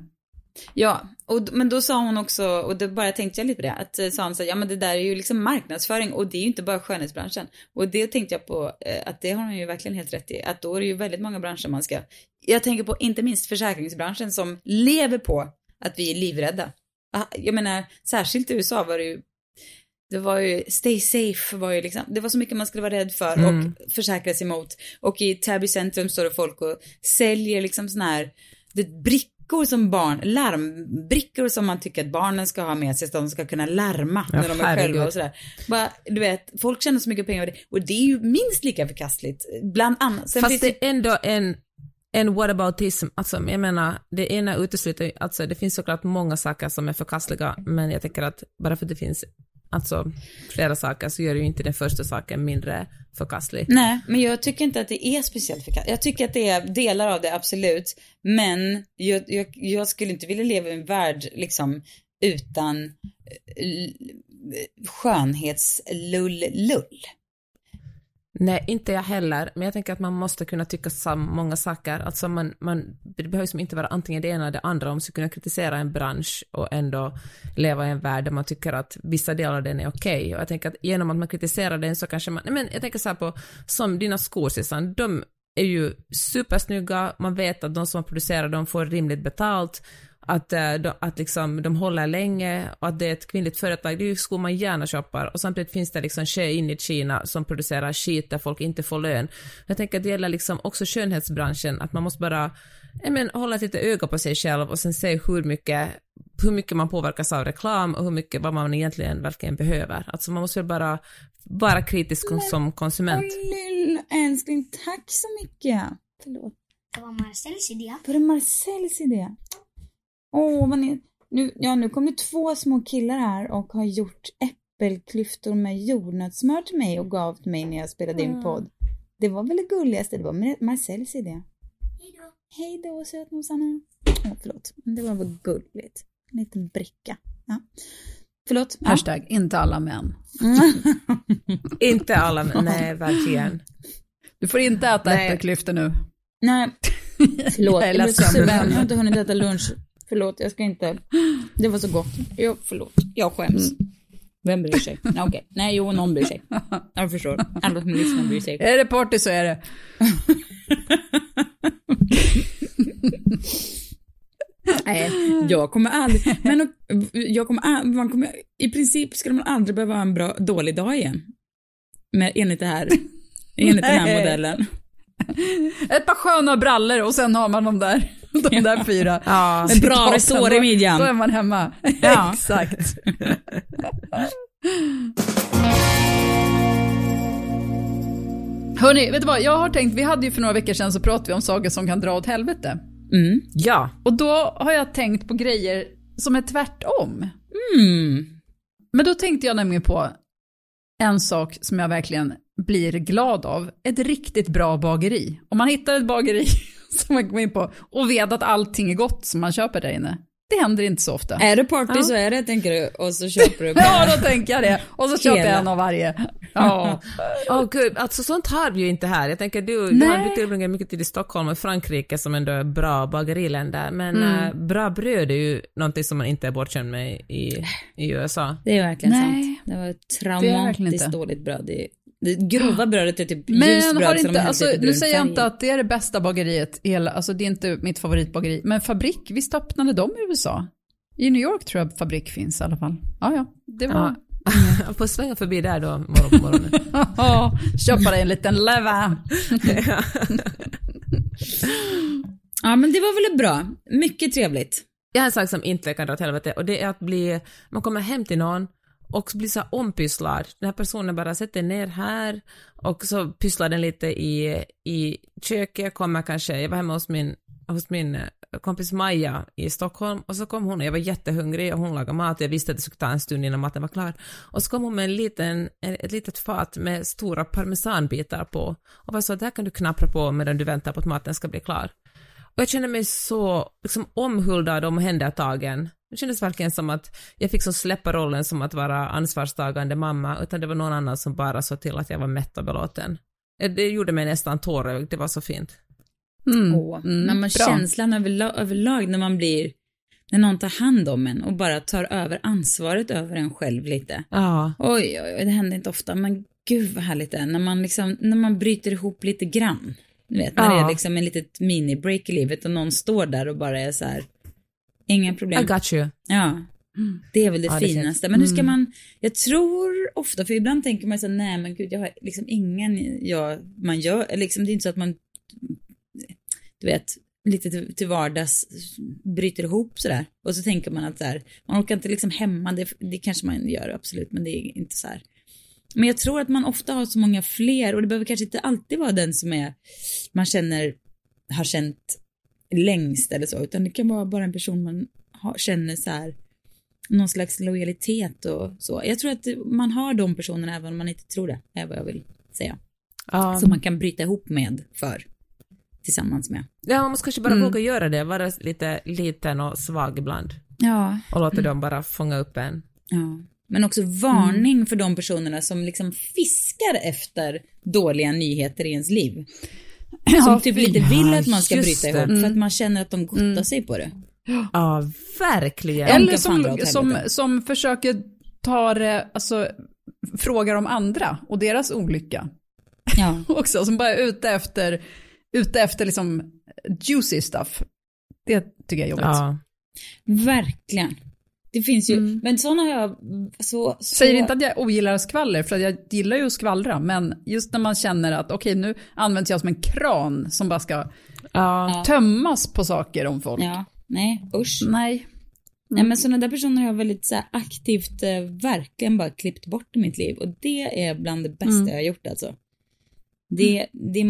Ja, och, men då sa hon också, och då bara tänkte jag lite på det, att eh, sa hon så här, ja men det där är ju liksom marknadsföring och det är ju inte bara skönhetsbranschen. Och det tänkte jag på, eh, att det har hon ju verkligen helt rätt i, att då är det ju väldigt många branscher man ska, jag tänker på inte minst försäkringsbranschen som lever på att vi är livrädda. Ah, Jag menar, särskilt i USA var det ju, det var ju, stay safe var ju liksom, det var så mycket man skulle vara rädd för Mm. och försäkra sig mot. Och i Täby centrum står det folk och säljer liksom sån här, det, brickor som barn, larmbrickor som man tycker att barnen ska ha med sig så att de ska kunna larma Ja, när de är herregud. själva och sådär. Bara, du vet, folk tjänar så mycket pengar på det och det är ju minst lika förkastligt, bland annat. Sen Fast det är ändå en, en whataboutism, alltså jag menar, det ena utesluter alltså det finns såklart många saker som är förkastliga, men jag tänker att bara för att det finns alltså flera saker så gör ju inte den första saken mindre förkastlig. Nej, men jag tycker inte att det är speciellt förkastligt. Jag tycker att det är delar av det, absolut. Men jag, jag, jag skulle inte vilja leva i en värld liksom utan eh, skönhetslull-lull. Nej, inte jag heller, men jag tänker att man måste kunna tycka sam många saker. Alltså man, man, det behöver som inte vara antingen det ena eller det andra. Man ska kunna kritisera en bransch och ändå leva i en värld där man tycker att vissa delar av den är okej. Okay. Och jag tänker att genom att man kritiserar den så kanske man, nej men jag tänker så här på, som dina skor Sissan, de är ju supersnygga, man vet att de som producerar dem får rimligt betalt, att, äh, de, att liksom, de håller länge och att det är ett kvinnligt företag, det är ju skor man gärna shoppar och samtidigt finns det liksom in i Kina som producerar skit där folk inte får lön. Jag tänker att det gäller liksom också skönhetsbranschen, att man måste bara men, hålla lite öga på sig själv och sen se hur mycket, hur mycket man påverkas av reklam och hur mycket vad man egentligen verkligen behöver. Alltså man måste väl bara vara kritisk men, som konsument. Lill, älskling, tack så mycket. Förlåt. Det var Marcells idé. Var det Marcells idé? Åh, ni... Nu, ja, nu kom det två små killar här och har gjort äppelklyftor med jordnötssmör till mig och gav till mig när jag spelade in podd. Det var väl det gulligaste, det var Marcells idé. Hej då. Hej då sötnosarna. Åh, förlåt, men det var väl gulligt. En liten bricka. Ja. Förlåt. Ja. Hashtag inte alla män. inte alla män, nej verkligen. Du får inte äta äppelklyftor nu. Nej, förlåt. jag, jag, jag, jag har inte hunnit äta lunch Förlåt, jag ska inte. Det var så gott. Jag, förlåt, jag skäms. Mm. Vem bryr sig? Nej, okej. Okay. Nej, jo, någon bryr sig. Jag förstår. Alla som lyssnar bryr sig. Är det party så är det. Nej, jag kommer aldrig, men jag kommer, man kommer, i princip skulle man aldrig behöva ha en bra, dålig dag igen. Med, enligt det här, enligt den här modellen. Ett par sköna brallor och sen har man de där de där fyra. Ja. En bra resår i midjan. Då är man hemma. Ja. Exakt. Hörni, vet du vad? Jag har tänkt, vi hade ju för några veckor sedan så pratade vi om saker som kan dra åt helvete. Mm. Ja. Och då har jag tänkt på grejer som är tvärtom. Mm. Men då tänkte jag nämligen på en sak som jag verkligen blir glad av. Ett riktigt bra bageri. Om man hittar ett bageri som man kommer in på och vet att allting är gott som man köper där inne. Det händer inte så ofta. Är det party ja. så är det, tänker du, och så köper du Ja, då tänker jag det. Och så köper jag en av varje. Ja. Åh oh, gud, alltså sånt har vi ju inte här. Jag tänker du, du har tillbringat mycket tid i Stockholm och Frankrike som ändå är bra bageriländer, men mm. äh, bra bröd är ju någonting som man inte är bortskämd med i, i USA. Det är verkligen Nej. sant. Det var traumatiskt dåligt bröd i det grova brödet är typ Men ljusbröd har inte, alltså, nu säger jag inte att det är det bästa bageriet, hela, alltså det är inte mitt favoritbageri, men Fabrik, visst öppnade de i USA? I New York tror jag Fabrik finns i alla fall. Ja, ja, det var... Ja. Får svänga förbi där då morgon på morgonen. ja, köpa dig en liten leva. ja, men det var väl bra. Mycket trevligt. Jag har en sak som inte kan dra åt helvete och det är att bli, man kommer hem till någon och blir så ompysslad. Den här personen bara sätter ner här och så pysslar den lite i, i köket, kommer kanske, jag var hemma hos min, hos min eh, kompis Maja i Stockholm och så kom hon och jag var jättehungrig och hon lagade mat och jag visste att det skulle ta en stund innan maten var klar. Och så kom hon med en liten, ett litet fat med stora parmesanbitar på och var så att här kan du knappra på medan du väntar på att maten ska bli klar. Och jag kände mig så liksom, omhuldad och omhändertagen det kändes verkligen som att jag fick så släppa rollen som att vara ansvarstagande mamma, utan det var någon annan som bara såg till att jag var mätt och belåten. Eh, det gjorde mig nästan tårögd, det var så fint. Mm. Åh, mm, när man känslan överlag, överlag när man blir, när någon tar hand om en och bara tar över ansvaret över en själv lite. Ja. Oj, oj, oj, det händer inte ofta, men gud vad härligt det är när man liksom, när man bryter ihop lite grann. Du vet, när ja. det är liksom en litet mini-break i livet och någon står där och bara är så här, Inga problem. I got you. Ja. Det är väl det ja, finaste. Det men hur ska mm. man, jag tror ofta, för ibland tänker man så nej men gud jag har liksom ingen, jag, man gör, liksom det är inte så att man, du vet, lite till, till vardags bryter ihop sådär. Och så tänker man att så här, man orkar inte liksom hemma, det, det kanske man gör absolut, men det är inte så här. Men jag tror att man ofta har så många fler och det behöver kanske inte alltid vara den som är, man känner, har känt längst eller så, utan det kan vara bara en person man har, känner så här, någon slags lojalitet och så. Jag tror att man har de personerna även om man inte tror det, är vad jag vill säga. Ja. Som man kan bryta ihop med för, tillsammans med. ja, man måste kanske bara våga göra det, vara lite liten och svag ibland. Ja. Och låta dem bara fånga upp en. ja. Men också varning för de personerna som liksom fiskar efter dåliga nyheter i ens liv. Som typ inte vill att man ska bryta ihop för att man känner att de gottar sig på det. Ja, verkligen. Eller som, som, som försöker ta det, alltså frågar om andra och deras olycka Ja. också, som bara är ute efter, ute efter liksom juicy stuff. Det tycker jag är jobbigt. Ja. Verkligen. Det finns ju, men sådana har jag så, så... Säger inte att jag ogillar skvaller, för jag gillar ju att skvallra, men just när man känner att okej, nu används jag som en kran som bara ska Ja. tömmas på saker om folk. Ja, nej, usch. Nej. Nej men sådana där personer har jag väldigt så här, aktivt eh, verkligen bara klippt bort i mitt liv och det är bland det bästa Mm. jag har gjort alltså. Det, det,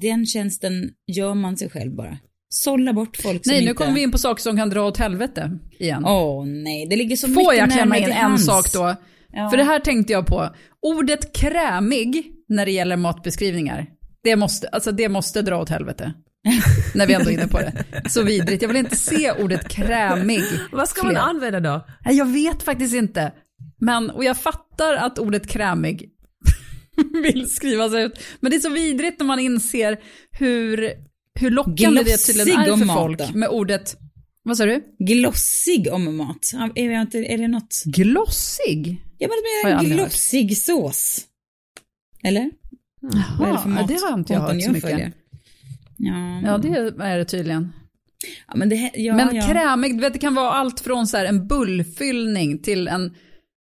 den tjänsten gör man sig själv bara. Sålla bort folk som Nej, inte... nu kommer vi in på saker som kan dra åt helvete igen. Åh nej, det ligger så Får mycket jag klämma in en sak då? Ja. För det här tänkte jag på. Ordet krämig när det gäller matbeskrivningar, det måste, alltså det måste dra åt helvete. när vi ändå är inne på det. Så vidrigt. Jag vill inte se ordet krämig. Vad ska man använda då? Jag vet faktiskt inte. Men, och jag fattar att ordet krämig vill skrivas ut. Men det är så vidrigt när man inser hur, hur lockande det tydligen är om för mat folk med ordet, vad sa du? Glossig om mat. Är det, inte, är det något? Glossig? Ja men det jag är glossig sås. Eller? Är det det har inte jag hört så mycket. följer? Ja, Ja, det är det tydligen. ja, men det, ja, Men ja. krämig, du vet det kan vara allt från så här en bullfyllning till en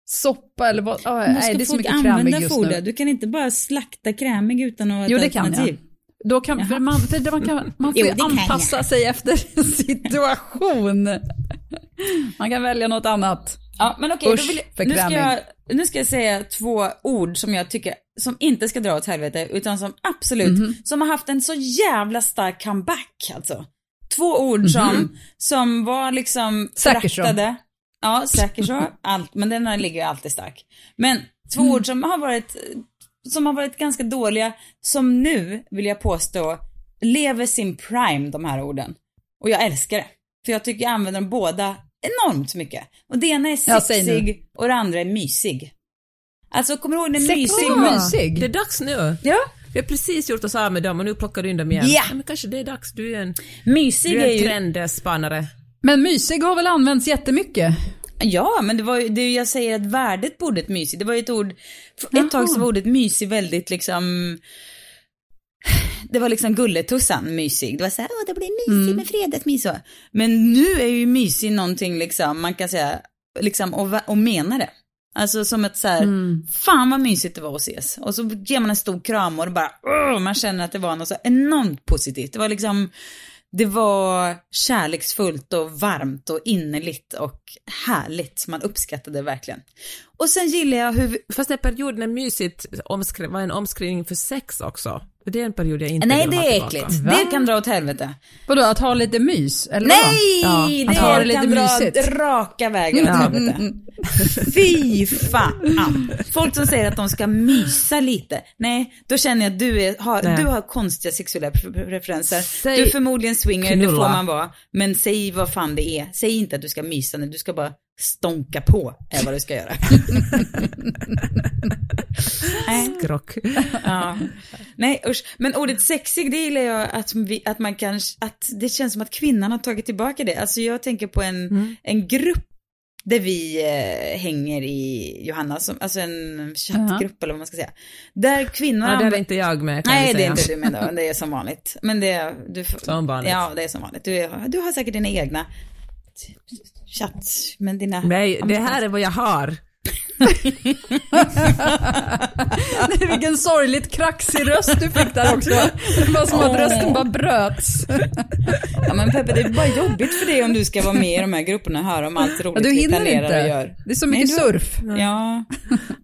soppa eller vad, Måste nej det är så mycket krämig använda just nu. Du kan inte bara slakta krämig utan att ha ett Jo det kan alternativ. jag. Då kan, för man, för man, kan, man får Jo, anpassa sig efter situation. Man kan välja något annat. Ja, men okej, Usch, jag, nu, ska jag, nu ska jag säga två ord som jag tycker, som inte ska dra åt helvete, utan som absolut, Mhm. som har haft en så jävla stark comeback alltså. Två ord Mhm. som, som var liksom Säker så. Ja, säker så, allt, men den här ligger ju alltid stark. Men två Mm. ord som har varit, som har varit ganska dåliga, som nu, vill jag påstå, lever sin prime, de här orden. Och jag älskar det. För jag tycker jag använder dem båda enormt mycket. Och det ena är Ja, sexig och det andra är mysig. Alltså, kommer du ihåg när mysig var? mysig? Det är dags nu. Ja. Vi har precis gjort oss av med dem och nu plockar du in dem igen. Ja. men kanske det är dags. Du är en, Mysig du är är en ju... trendspanare. Men mysig har väl använts jättemycket? Ja, men det var ju, jag säger att värdet på ordet mysig, det var ju ett ord, ett tag så var ordet mysig väldigt liksom, det var liksom gulletussan mysig. Det var så här, åh det blir mysig med fredagsmys så. Men nu är ju mysig någonting liksom, man kan säga, liksom och, och mena det. Alltså som ett så här, fan vad mysigt det var att ses. Och så ger man en stor kram och det bara, åh, man känner att det var något så enormt positivt. Det var liksom, det var kärleksfullt och varmt och innerligt och härligt. Man uppskattade det verkligen. Och sen gillar jag hur, vi- Fast den perioden är mysigt omskri- var en omskrivning för sex också. Det är en period jag inte nej vill det är äckligt. Va? Det kan dra åt helvete. Vadå, att ha lite mys? Eller Nej! vadå? det att ha det lite kan dra mysigt. raka vägen åt helvete. Fy fan. Folk som säger att de ska mysa lite. Nej, då känner jag att du, är, har, Nej. du har konstiga sexuella pre- preferenser. Säg du är förmodligen swinger, det får knulla. man vara. Men säg vad fan det är. Säg inte att du ska mysa, nej, du ska bara stånka på, är vad du ska göra. Skrock. Ja. Nej usch, men ordet sexig det gillar jag att, vi, att man kan, att det känns som att kvinnan har tagit tillbaka det. Alltså jag tänker på en, en grupp där vi eh, hänger i Johanna, som, alltså en chattgrupp eller vad man ska säga. Där kvinnor Ja, det är inte jag med kan Nej det är inte du med då, det är som vanligt. Men det är, du, Som vanligt. Ja, det är som vanligt. Du, är, du har säkert dina egna chatt, men dina... Nej, det här är vad jag har. Vilken sorgligt kraxig röst du fick där också. Det var som att rösten bara bröts. Ja men Peppe, det är bara jobbigt för dig om du ska vara med i de här grupperna och höra om allt roligt Ja, du vi hinner planerar inte. och gör. Det är så mycket Nej, du- surf. Ja,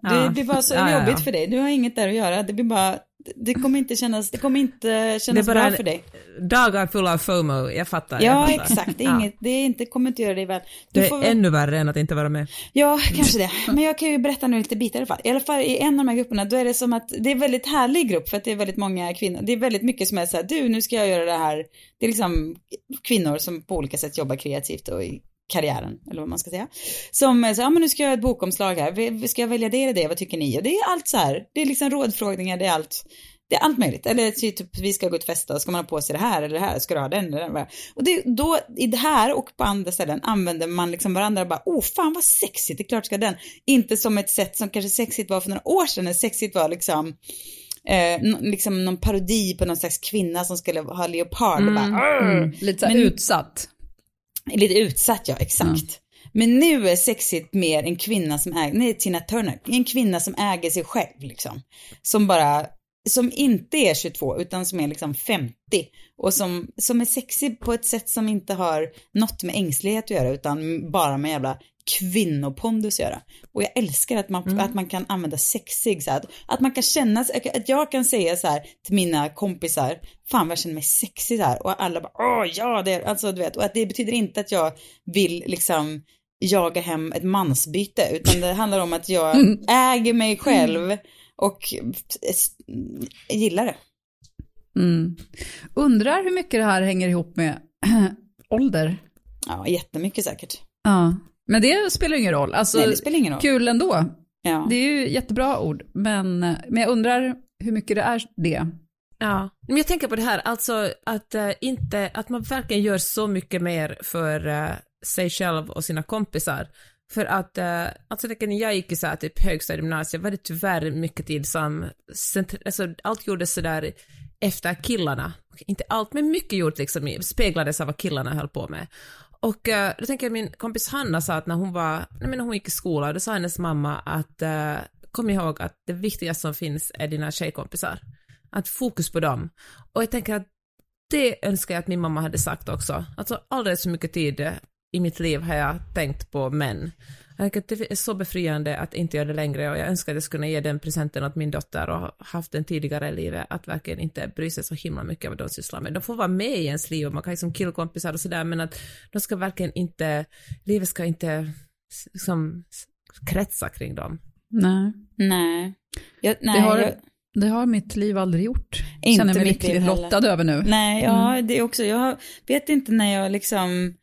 det Ja. blir bara så ja, jobbigt ja. för dig. Du har inget där att göra. Det blir bara det kommer inte kännas, det kommer inte kännas bra för dig. Dagar fulla av FOMO, jag fattar. Ja, jag fattar. exakt. Det, är inget, det är inte, kommer inte göra dig väl. Du Det är väl- ännu värre än att inte vara med. Ja, kanske det. Men jag kan ju berätta nu lite bitar i alla fall. I alla fall i en av de här grupperna, då är det som att det är en väldigt härlig grupp för att det är väldigt många kvinnor. Det är väldigt mycket som är så här, du, nu ska jag göra det här. Det är liksom kvinnor som på olika sätt jobbar kreativt och karriären, eller vad man ska säga. Som är så, ja men nu ska jag göra ett bokomslag här, ska jag välja det eller det, vad tycker ni? Och det är allt så här, det är liksom rådfrågningar, det är allt. Det är allt möjligt. Eller typ, vi ska gå ut och festa, ska man ha på sig det här eller det här? Ska du ha den eller den? Och det, då, i det här och på andra ställen använder man liksom varandra och bara, oh fan vad sexigt, det är klart ska den. Inte som ett sätt som kanske sexigt var för några år sedan, när sexigt var liksom, eh, liksom någon parodi på någon slags kvinna som skulle ha leopard och bara, "Arr!" Mm. Lite så här Men- utsatt. Lite utsatt, ja, exakt. Men nu är sexigt mer en kvinna som äger, nej Tina Turner, en kvinna som äger sig själv liksom. Som bara, som inte är 22 utan som är liksom 50 och som, som är sexig på ett sätt som inte har något med ängslighet att göra utan bara med jävla kvinnopondus göra. Och jag älskar att man, att man kan använda sexig så här, att, att man kan känna, att jag kan säga så här till mina kompisar, fan vad jag känner mig sexig här och alla bara, åh ja det är, alltså du vet, och att det betyder inte att jag vill liksom jaga hem ett mansbyte utan det handlar om att jag äger mig själv och s- gillar det. Mm. Undrar hur mycket det här hänger ihop med ålder. Ja, jättemycket säkert. Ja. Men det spelar ingen roll. Alltså, Nej, det spelar ingen roll. Kul ändå. Ja. Det är ju jättebra ord, men, men jag undrar hur mycket det är det. Ja, men jag tänker på det här, alltså att, eh, inte, att man verkligen gör så mycket mer för eh, sig själv och sina kompisar. För att, uh, alltså när jag gick i så här, typ högstadiegymnasiet var det tyvärr mycket tid som, alltså allt gjordes sådär efter killarna. Inte allt, men mycket gjort liksom, speglades av vad killarna höll på med. Och uh, då tänker jag min kompis Hanna sa att när hon var, nej men när hon gick i skolan, då sa hennes mamma att uh, kom ihåg att det viktigaste som finns är dina tjejkompisar. Att fokus på dem. Och jag tänker att det önskar jag att min mamma hade sagt också. Alltså alldeles för mycket tid i mitt liv har jag tänkt på män. Jag det är så befriande att inte göra det längre och jag önskar att jag skulle kunna ge den presenten åt min dotter och ha haft den tidigare i livet, att verkligen inte bry sig så himla mycket av vad de sysslar med. De får vara med i ens liv och man kan liksom killkompisar och sådär men att de ska verkligen inte, livet ska inte liksom kretsa kring dem. Nej. Nej. Jag, nej, det, har, jag, det har mitt liv aldrig gjort. Inte Känner mig heller. lottad över nu. nej, ja, det är också, jag vet inte när jag liksom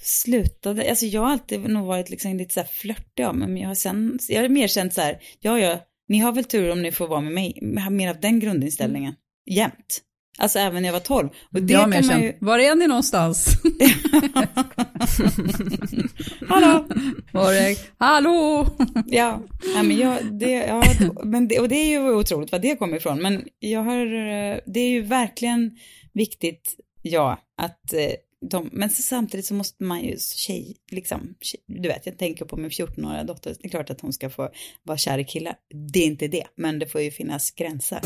slutade, alltså jag har alltid nog varit liksom lite så här flörtig av mig, men jag har sen, jag har mer känt så här, ja, ja, ni har väl tur om ni får vara med mig, jag har mer av den grundinställningen, jämt. Alltså även när jag var 12. Och det jag har kan man ju... var är ni någonstans? Hallå! Var är, hallå! Ja, ja men jag, det, ja, men det, och det är ju otroligt var det kommer ifrån. Men jag har, eh, det är ju verkligen viktigt, ja, att eh, de, men så samtidigt så måste man ju tjej, liksom, tjej, du vet, jag tänker på min 14-åriga dotter, det är klart att hon ska få vara kär i killar. Det är inte det, men det får ju finnas gränser.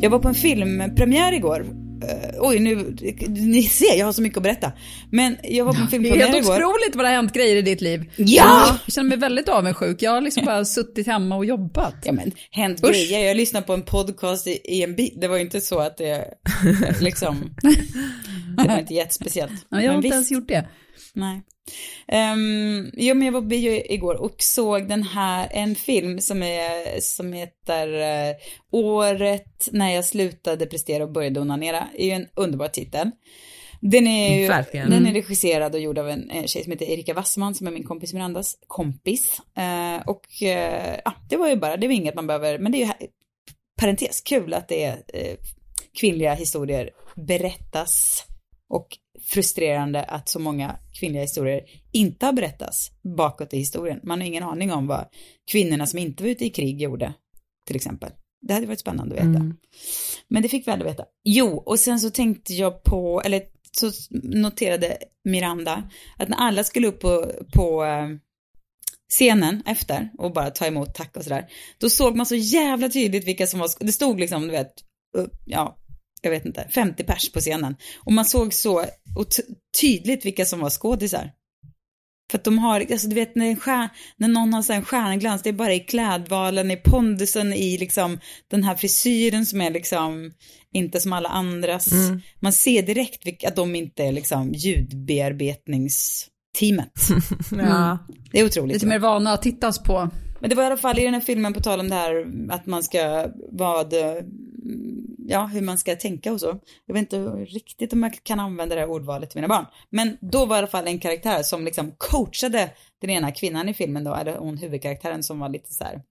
Jag var på en filmpremiär igår. Uh, oj, nu, ni ser, jag har så mycket att berätta. Men jag var på en Det är filmpremiär helt igår. otroligt vad det har hänt grejer i ditt liv. Ja! Jag känner mig väldigt avundsjuk. Jag har liksom bara suttit hemma och jobbat. Ja men, hänt Usch. grejer. Jag lyssnade på en podcast i, i en bil. Det var ju inte så att det, liksom, det var inte jättespeciellt. Ja, jag har Men inte visst. ens gjort det. Nej. Um, jo, men jag var på bio igår och såg den här, en film som, är, som heter uh, Året när jag slutade prestera och började onanera. Det är ju en underbar titel. Den är ju, Verkligen. den är regisserad och gjord av en eh, tjej som heter Erika Wassman som är min kompis Mirandas kompis. Eh, och eh, ja, det var ju bara, det var inget man behöver, men det är ju parentes, kul att det är kvinnliga historier berättas och frustrerande att så många kvinnliga historier inte har berättats bakåt i historien. Man har ingen aning om vad kvinnorna som inte var ute i krig gjorde, till exempel. Det hade varit spännande att veta. Mm. Men det fick vi aldrig veta. Jo, och sen så tänkte jag på, eller så noterade Miranda att när alla skulle upp på, på eh, scenen efter och bara ta emot tack och sådär, då såg man så jävla tydligt vilka som var, det stod liksom, du vet, ja, jag vet inte, 50 pers på scenen. Och man såg så tydligt vilka som var skådisar. För att de har, alltså du vet när, en stjär, när någon har så en stjärnglans, det är bara i klädvalen, i pondusen, i liksom den här frisyren som är liksom inte som alla andras. Man ser direkt vilka, att de inte är liksom ljudbearbetningsteamet. Ja. Det är otroligt. Lite mer vana att tittas på. Men det var i alla fall i den här filmen, på tal om det här att man ska, vad, Mm, ja, hur man ska tänka och så. Jag vet inte riktigt om jag kan använda det här ordvalet till mina barn. Men då var det i alla fall en karaktär som liksom coachade den ena kvinnan i filmen då, eller hon huvudkaraktären som var lite så här,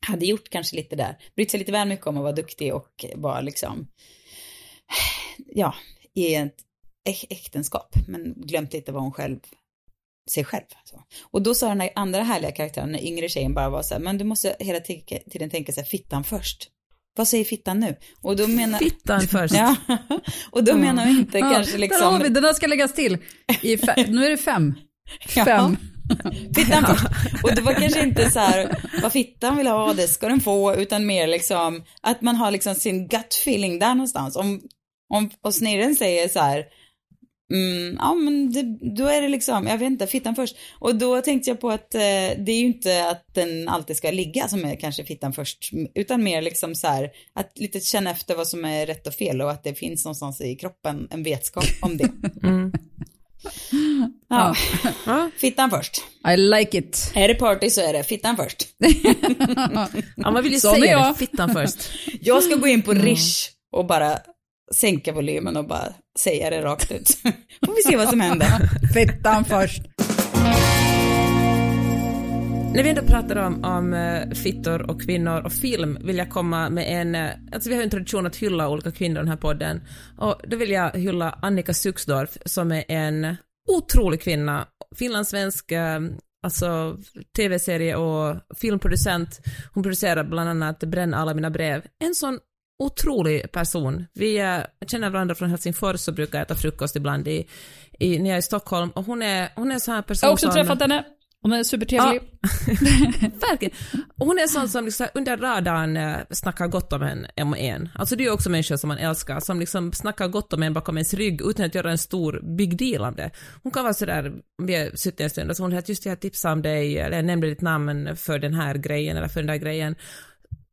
hade gjort kanske lite där, brytt sig lite väl mycket om att vara duktig och var liksom, ja, i ett äktenskap, men glömt lite vad hon själv sig själv. Så. Och då sa den här andra härliga karaktären, den yngre tjejen, bara var så här, men du måste hela tiden tänka så här, fittan först. Vad säger fittan nu? Och då menar... Fittan först. Ja, och då menar vi inte kanske Ja, Där har vi, liksom... den där ska läggas till. Fe- nu är det fem. Ja. Fem. Fittan först. Och det var kanske inte så här, vad fittan vill ha, det ska den få, utan mer liksom att man har liksom sin gut feeling där någonstans. Om, om och snirren säger så här, mm, ja men det, då är det liksom, jag vet inte, fittan först. Och då tänkte jag på att eh, det är ju inte att den alltid ska ligga som är kanske fittan först, utan mer liksom så här, att lite känna efter vad som är rätt och fel och att det finns någonstans i kroppen en vetskap om det. Mm. Ja, Ja. fittan först. I like it. Är det party så är det fittan först. ja, man vill ju är säga jag. det, fittan först. Jag ska gå in på Rish och bara sänka volymen och bara säga det rakt ut. Får vi se vad som händer. Fittan först. När vi ändå pratar om, om eh, fittor och kvinnor och film vill jag komma med en, eh, alltså vi har ju en tradition att hylla olika kvinnor i den här podden och då vill jag hylla Annika Suxdorf som är en otrolig kvinna, finlandssvensk, eh, alltså tv-serie och filmproducent. Hon producerar bland annat Bränn alla mina brev. En sån otrolig person. Vi känner varandra från Helsingfors och brukar äta frukost ibland i, i, när jag är i Stockholm och hon är, hon är en sån här person Jag har också som... träffat henne. Hon är supertrevlig. Verkligen. Och hon är sån som liksom under radarn eh, snackar gott om en, om en. Alltså det är också människor som man älskar, som liksom snackar gott om en bakom ens rygg utan att göra en stor big deal av det. Hon kan vara sådär, vi har suttit en stund och så hon har just jag tipsade om dig, eller jag nämnde ditt namn för den här grejen eller för den där grejen.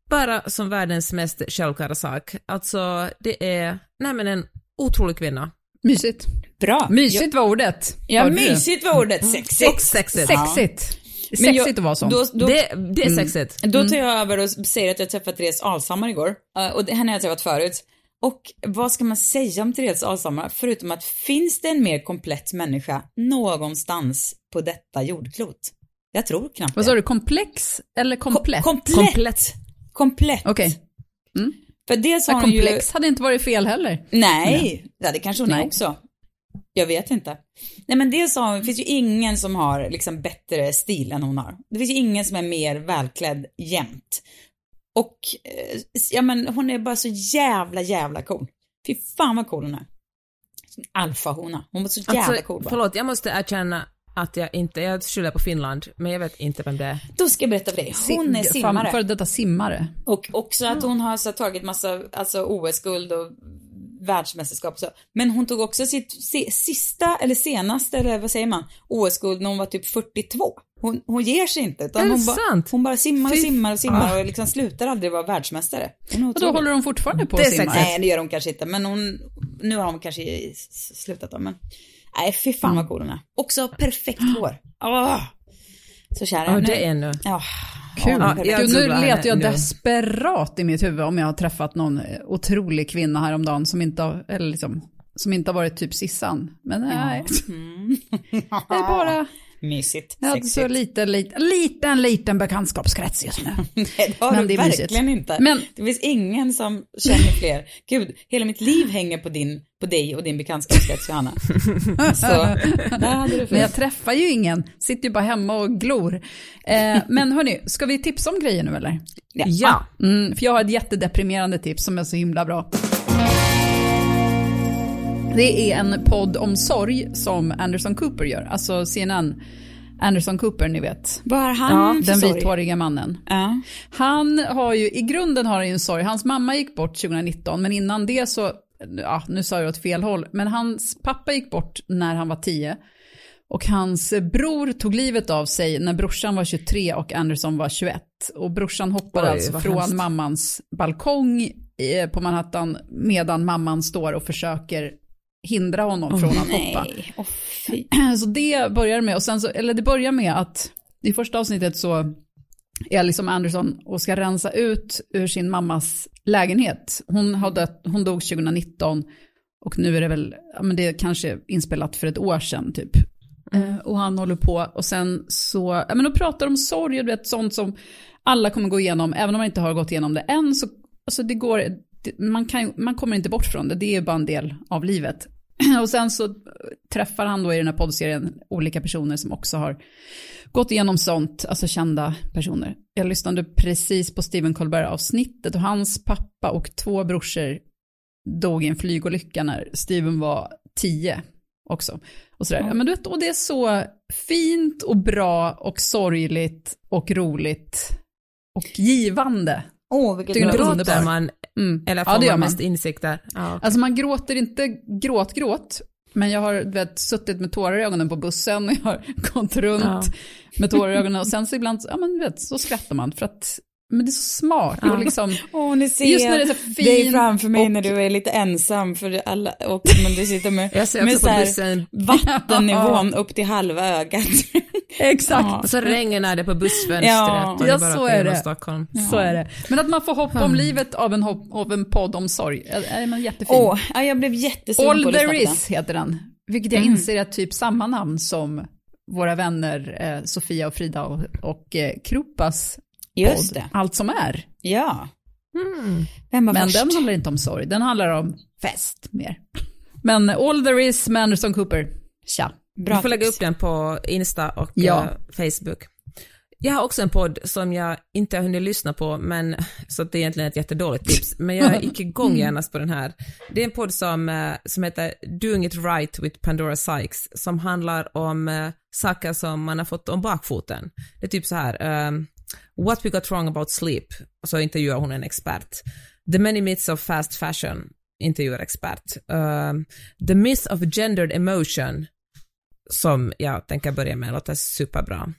Bara som världens mest självklara sak. Alltså det är, nej men en otrolig kvinna. Mysigt. Bra. Mysigt var ordet. Ja, Hörde mysigt var ordet. Och Sexigt. sexigt. Sexigt. Men jag- Sexigt att vara sån. Då, då, Det, det är sexigt. då tar jag över och säger att jag träffat Therese Alshammar igår. Eh, Och henne har jag träffat förut. Och vad ska man säga om Therese Alshammar? Förutom att finns det en mer komplett människa någonstans på detta jordklot? Jag tror knappt Vad sa du, komplex eller komplett? Kom- komplett. Komplett. Okej. För dels har Ja, hon ju... komplex hade inte varit fel heller. Nej, ja, det kanske hon är Nej. också. Jag vet inte. Nej men dels har hon, det finns ju ingen som har liksom bättre stil än hon har. Det finns ju ingen som är mer välklädd jämt. Och, eh, ja men hon är bara så jävla jävla cool. Fy fan vad cool hon är. Alfahona. Hon var så jävla Alltså, cool bara. förlåt, jag måste erkänna att jag inte, jag skyller på Finland, men jag vet inte vem det är. Då ska jag berätta för dig. Hon är Sim- simmare. Före detta simmare. Och också att hon har så tagit massa alltså OS-guld och världsmästerskap och så. Men hon tog också sitt si, sista, eller senaste, eller vad säger man, OS-guld när hon var typ 42. Hon, hon ger sig inte. Utan hon, ba, hon bara simmar och simmar och simmar och liksom slutar aldrig vara världsmästare. Och då håller hon fortfarande på att simma. Nej, det gör hon kanske inte. Men hon, nu har hon kanske slutat då. Men nej, fy fan vad cool hon är. Också perfekt hår. Åh! Så kär Ja, det är ännu. Ja, Kul. ja, Gud, nu letar jag nu. desperat i mitt huvud om jag har träffat någon eh, otrolig kvinna häromdagen som inte har, eller liksom, som inte har varit typ Sissan. Men nej, Mm. det är bara, Mysigt. jag hade så liten, liten, liten, liten bekantskapskrets just nu. Nej, det har Men du det är mysigt. verkligen inte. Men- Det finns ingen som känner fler. Gud, hela mitt liv hänger på, din, på dig och din bekantskapskrets, Johanna. Så, Men jag träffar ju ingen, sitter ju bara hemma och glor. Eh, men hörni, ska vi tipsa om grejer nu eller? Ja. Mm, för jag har ett jättedeprimerande tips som är så himla bra. Det är en podd om sorg som Anderson Cooper gör, alltså CNN. Anderson Cooper, ni vet. Vad har han för Den sorg? vithåriga mannen. Ja. Han har ju, i grunden har han ju en sorg. Hans mamma gick bort 2019, men innan det så, ja, nu sa jag åt fel håll, men hans pappa gick bort när han var 10. Och hans bror tog livet av sig när brorsan var 23 och Anderson var 21. Och brorsan hoppade Oj, alltså från hemskt. mammans balkong eh, på Manhattan medan mamman står och försöker hindra honom från att hoppa. Nej, åh fy. Så det börjar med, och sen så, eller det börjar med att i första avsnittet så är liksom Anderson och ska rensa ut ur sin mammas lägenhet. Hon, har dött, hon dog 2019 och nu är det väl, ja men det är kanske inspelat för ett år sedan typ. Eh, och han håller på och sen så, ja men de pratar om sorg och du vet sånt som alla kommer gå igenom, även om man inte har gått igenom det än så, alltså det går, man, kan, man kommer inte bort från det, det är bara en del av livet. Och sen så träffar han då i den här poddserien olika personer som också har gått igenom sånt, alltså kända personer. Jag lyssnade precis på Stephen Colbert-avsnittet och hans pappa och två brorsor dog i en flygolycka när Steven var tio också. Och, sådär. Ja, men du vet, och det är så fint och bra och sorgligt och roligt och givande. Åh, vilket Tycker bra. underbar. man, Mm. eller får ja, det gör man mest insikter? Ja, okej. Alltså man gråter inte gråt-gråt, men jag har vet, suttit med tårar i ögonen på bussen och jag har gått runt Ja. med tårar i ögonen och sen så ibland, ja men vet, så skrattar man för att, men det är så smart Ja. och liksom, Åh, ni ser Just när det är så fint dig framför mig och- när du är lite ensam för alla, och men du sitter med, Jag ser med så på här vattennivån upp till halva ögat. exakt, och så regnar det på bussfönstret Ja. och det Ja, bara så är det. Stockholm. så är det. Men att man får hopp om livet av en, hopp, av en podd om sorg, är, är man jättefin. Åh, ja, jag blev jättesugen på All att lyssna there på is heter den, vilket jag Mm. inser är typ samma namn som våra vänner eh, Sofia och Frida och, och eh, Krupas den. Just podd, det, Allt som är. ja. Mm. Vem var Men först? den handlar inte om sorg, den handlar om fest mer. Men All there is med Anderson Cooper, tja. Bra Du får lägga upp den på Insta och Ja. eh, Facebook. Jag har också en podd som jag inte har hunnit lyssna på, men, så det är egentligen ett jättedåligt tips, men jag gick igång genast på den här. Det är en podd som, eh, som heter Doing it right with Pandora Sykes, som handlar om eh, saker som man har fått om bakfoten. Det är typ så här, ehm, What we got wrong about sleep, så intervjuar hon en expert. The many myths of fast fashion, intervjuar expert. Uh, the myth of gendered emotion, som jag tänker börja med, låter superbra.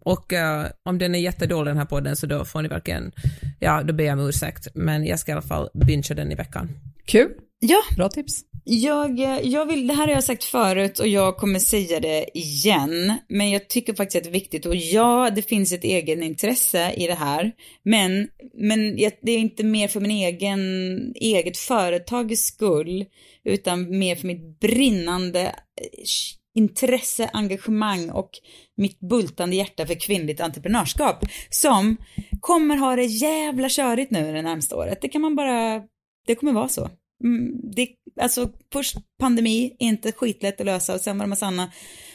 Och uh, om den är jättedålig den här podden så då får ni verkligen, ja då ber jag om ursäkt, men jag ska i alla fall bingea den i veckan. Kul, Ja, bra tips. jag, eh, jag vill, det här har jag sagt förut och jag kommer säga det igen. Men jag tycker faktiskt att det är viktigt och ja, det finns ett egen intresse i det här. Men, men det är inte mer för min egen, eget företags skull, utan mer för mitt brinnande eh, intresse, engagemang och mitt bultande hjärta för kvinnligt entreprenörskap som kommer ha det jävla körigt nu det närmsta året. Det kan man bara, det kommer vara så. Mm, det, alltså först pandemi, inte skitlätt att lösa och sen var det massa andra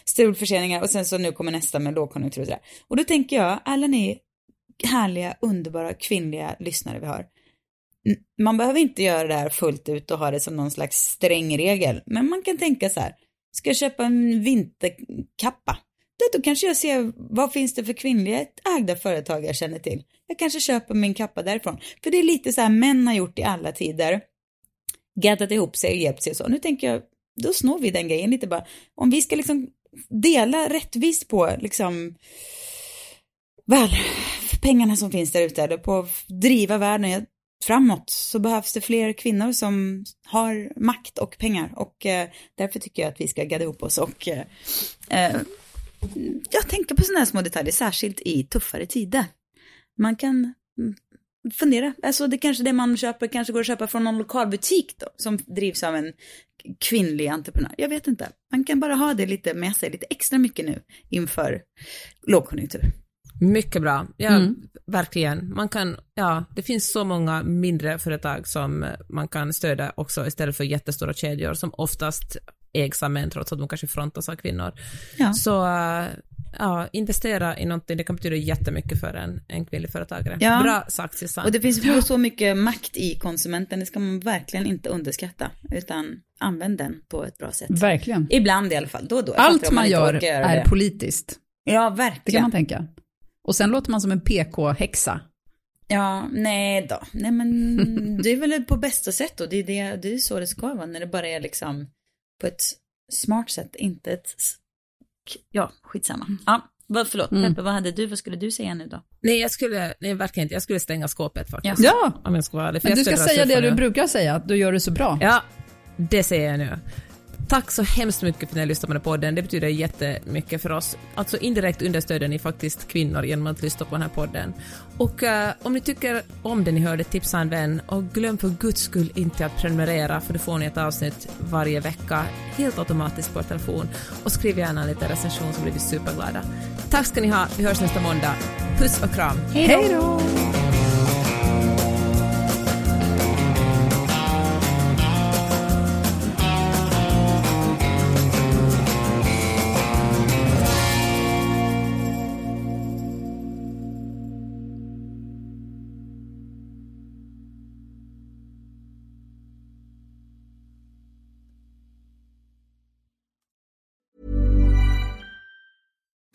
strulförseningar och sen så nu kommer nästa med lågkonjunktur och sådär. Och då tänker jag, alla ni härliga, underbara kvinnliga lyssnare vi har. Man behöver inte göra det här fullt ut och ha det som någon slags sträng regel, men man kan tänka så här, ska jag köpa en vinterkappa? Då, då kanske jag ser, vad finns det för kvinnliga ägda företag jag känner till? Jag kanske köper min kappa därifrån. För det är lite så här män har gjort i alla tider gaddat ihop sig och hjälpt sig och så. Nu tänker jag, då snor vi den grejen lite bara. Om vi ska liksom dela rättvist på liksom väl, pengarna som finns där ute, eller på att driva världen framåt, så behövs det fler kvinnor som har makt och pengar. Och eh, därför tycker jag att vi ska gadda ihop oss och eh, eh jag tänker på sådana här små detaljer, särskilt i tuffare tider. Man kan mm, fundera, alltså det kanske det man köper kanske går att köpa från någon lokalbutik då, som drivs av en kvinnlig entreprenör. Jag vet inte, man kan bara ha det lite med sig, lite extra mycket nu inför lågkonjunktur. Mycket bra, ja Mm. verkligen. Man kan, ja det finns så många mindre företag som man kan stödja också istället för jättestora kedjor som oftast ägs av män trots att de kanske frontas av kvinnor. Ja. Så ja, investera i någonting, det kan betyda jättemycket för en, en kvinnlig företagare. Ja. Bra sagt Susanne. Och det finns så mycket makt i konsumenten, det ska man verkligen inte underskatta, utan använd den på ett bra sätt. Verkligen. Ibland i alla fall, då och då. Allt man gör är det. politiskt, Ja, det kan verkligen. man tänka. Och sen låter man som en PK-häxa. Ja, nej då. Nej men det är väl på bästa sätt då. Det är, det, det är så det ska vara när det bara är liksom på ett smart sätt, inte ett Ja, skitsamma. Ja, vad, förlåt, Peppe, vad hade du, vad skulle du säga nu då? Nej, jag skulle, nej verkligen inte, jag skulle stänga skåpet faktiskt. Ja, Om jag ska vara ärlig. men du ska säga det du brukar säga, att du gör det så bra. Ja, det säger jag nu. Tack så hemskt mycket för att ni har lyssnat på den podden. Det betyder jättemycket för oss. Alltså indirekt understöder ni faktiskt kvinnor genom att lyssna på den här podden. Och eh, om ni tycker om det ni hörde, tipsa en vän. Och glöm för guds skull inte att prenumerera för då får ni ett avsnitt varje vecka helt automatiskt på er telefon. Och skriv gärna en liten recension så blir vi superglada. Tack ska ni ha. Vi hörs nästa måndag. Puss och kram. Hej då!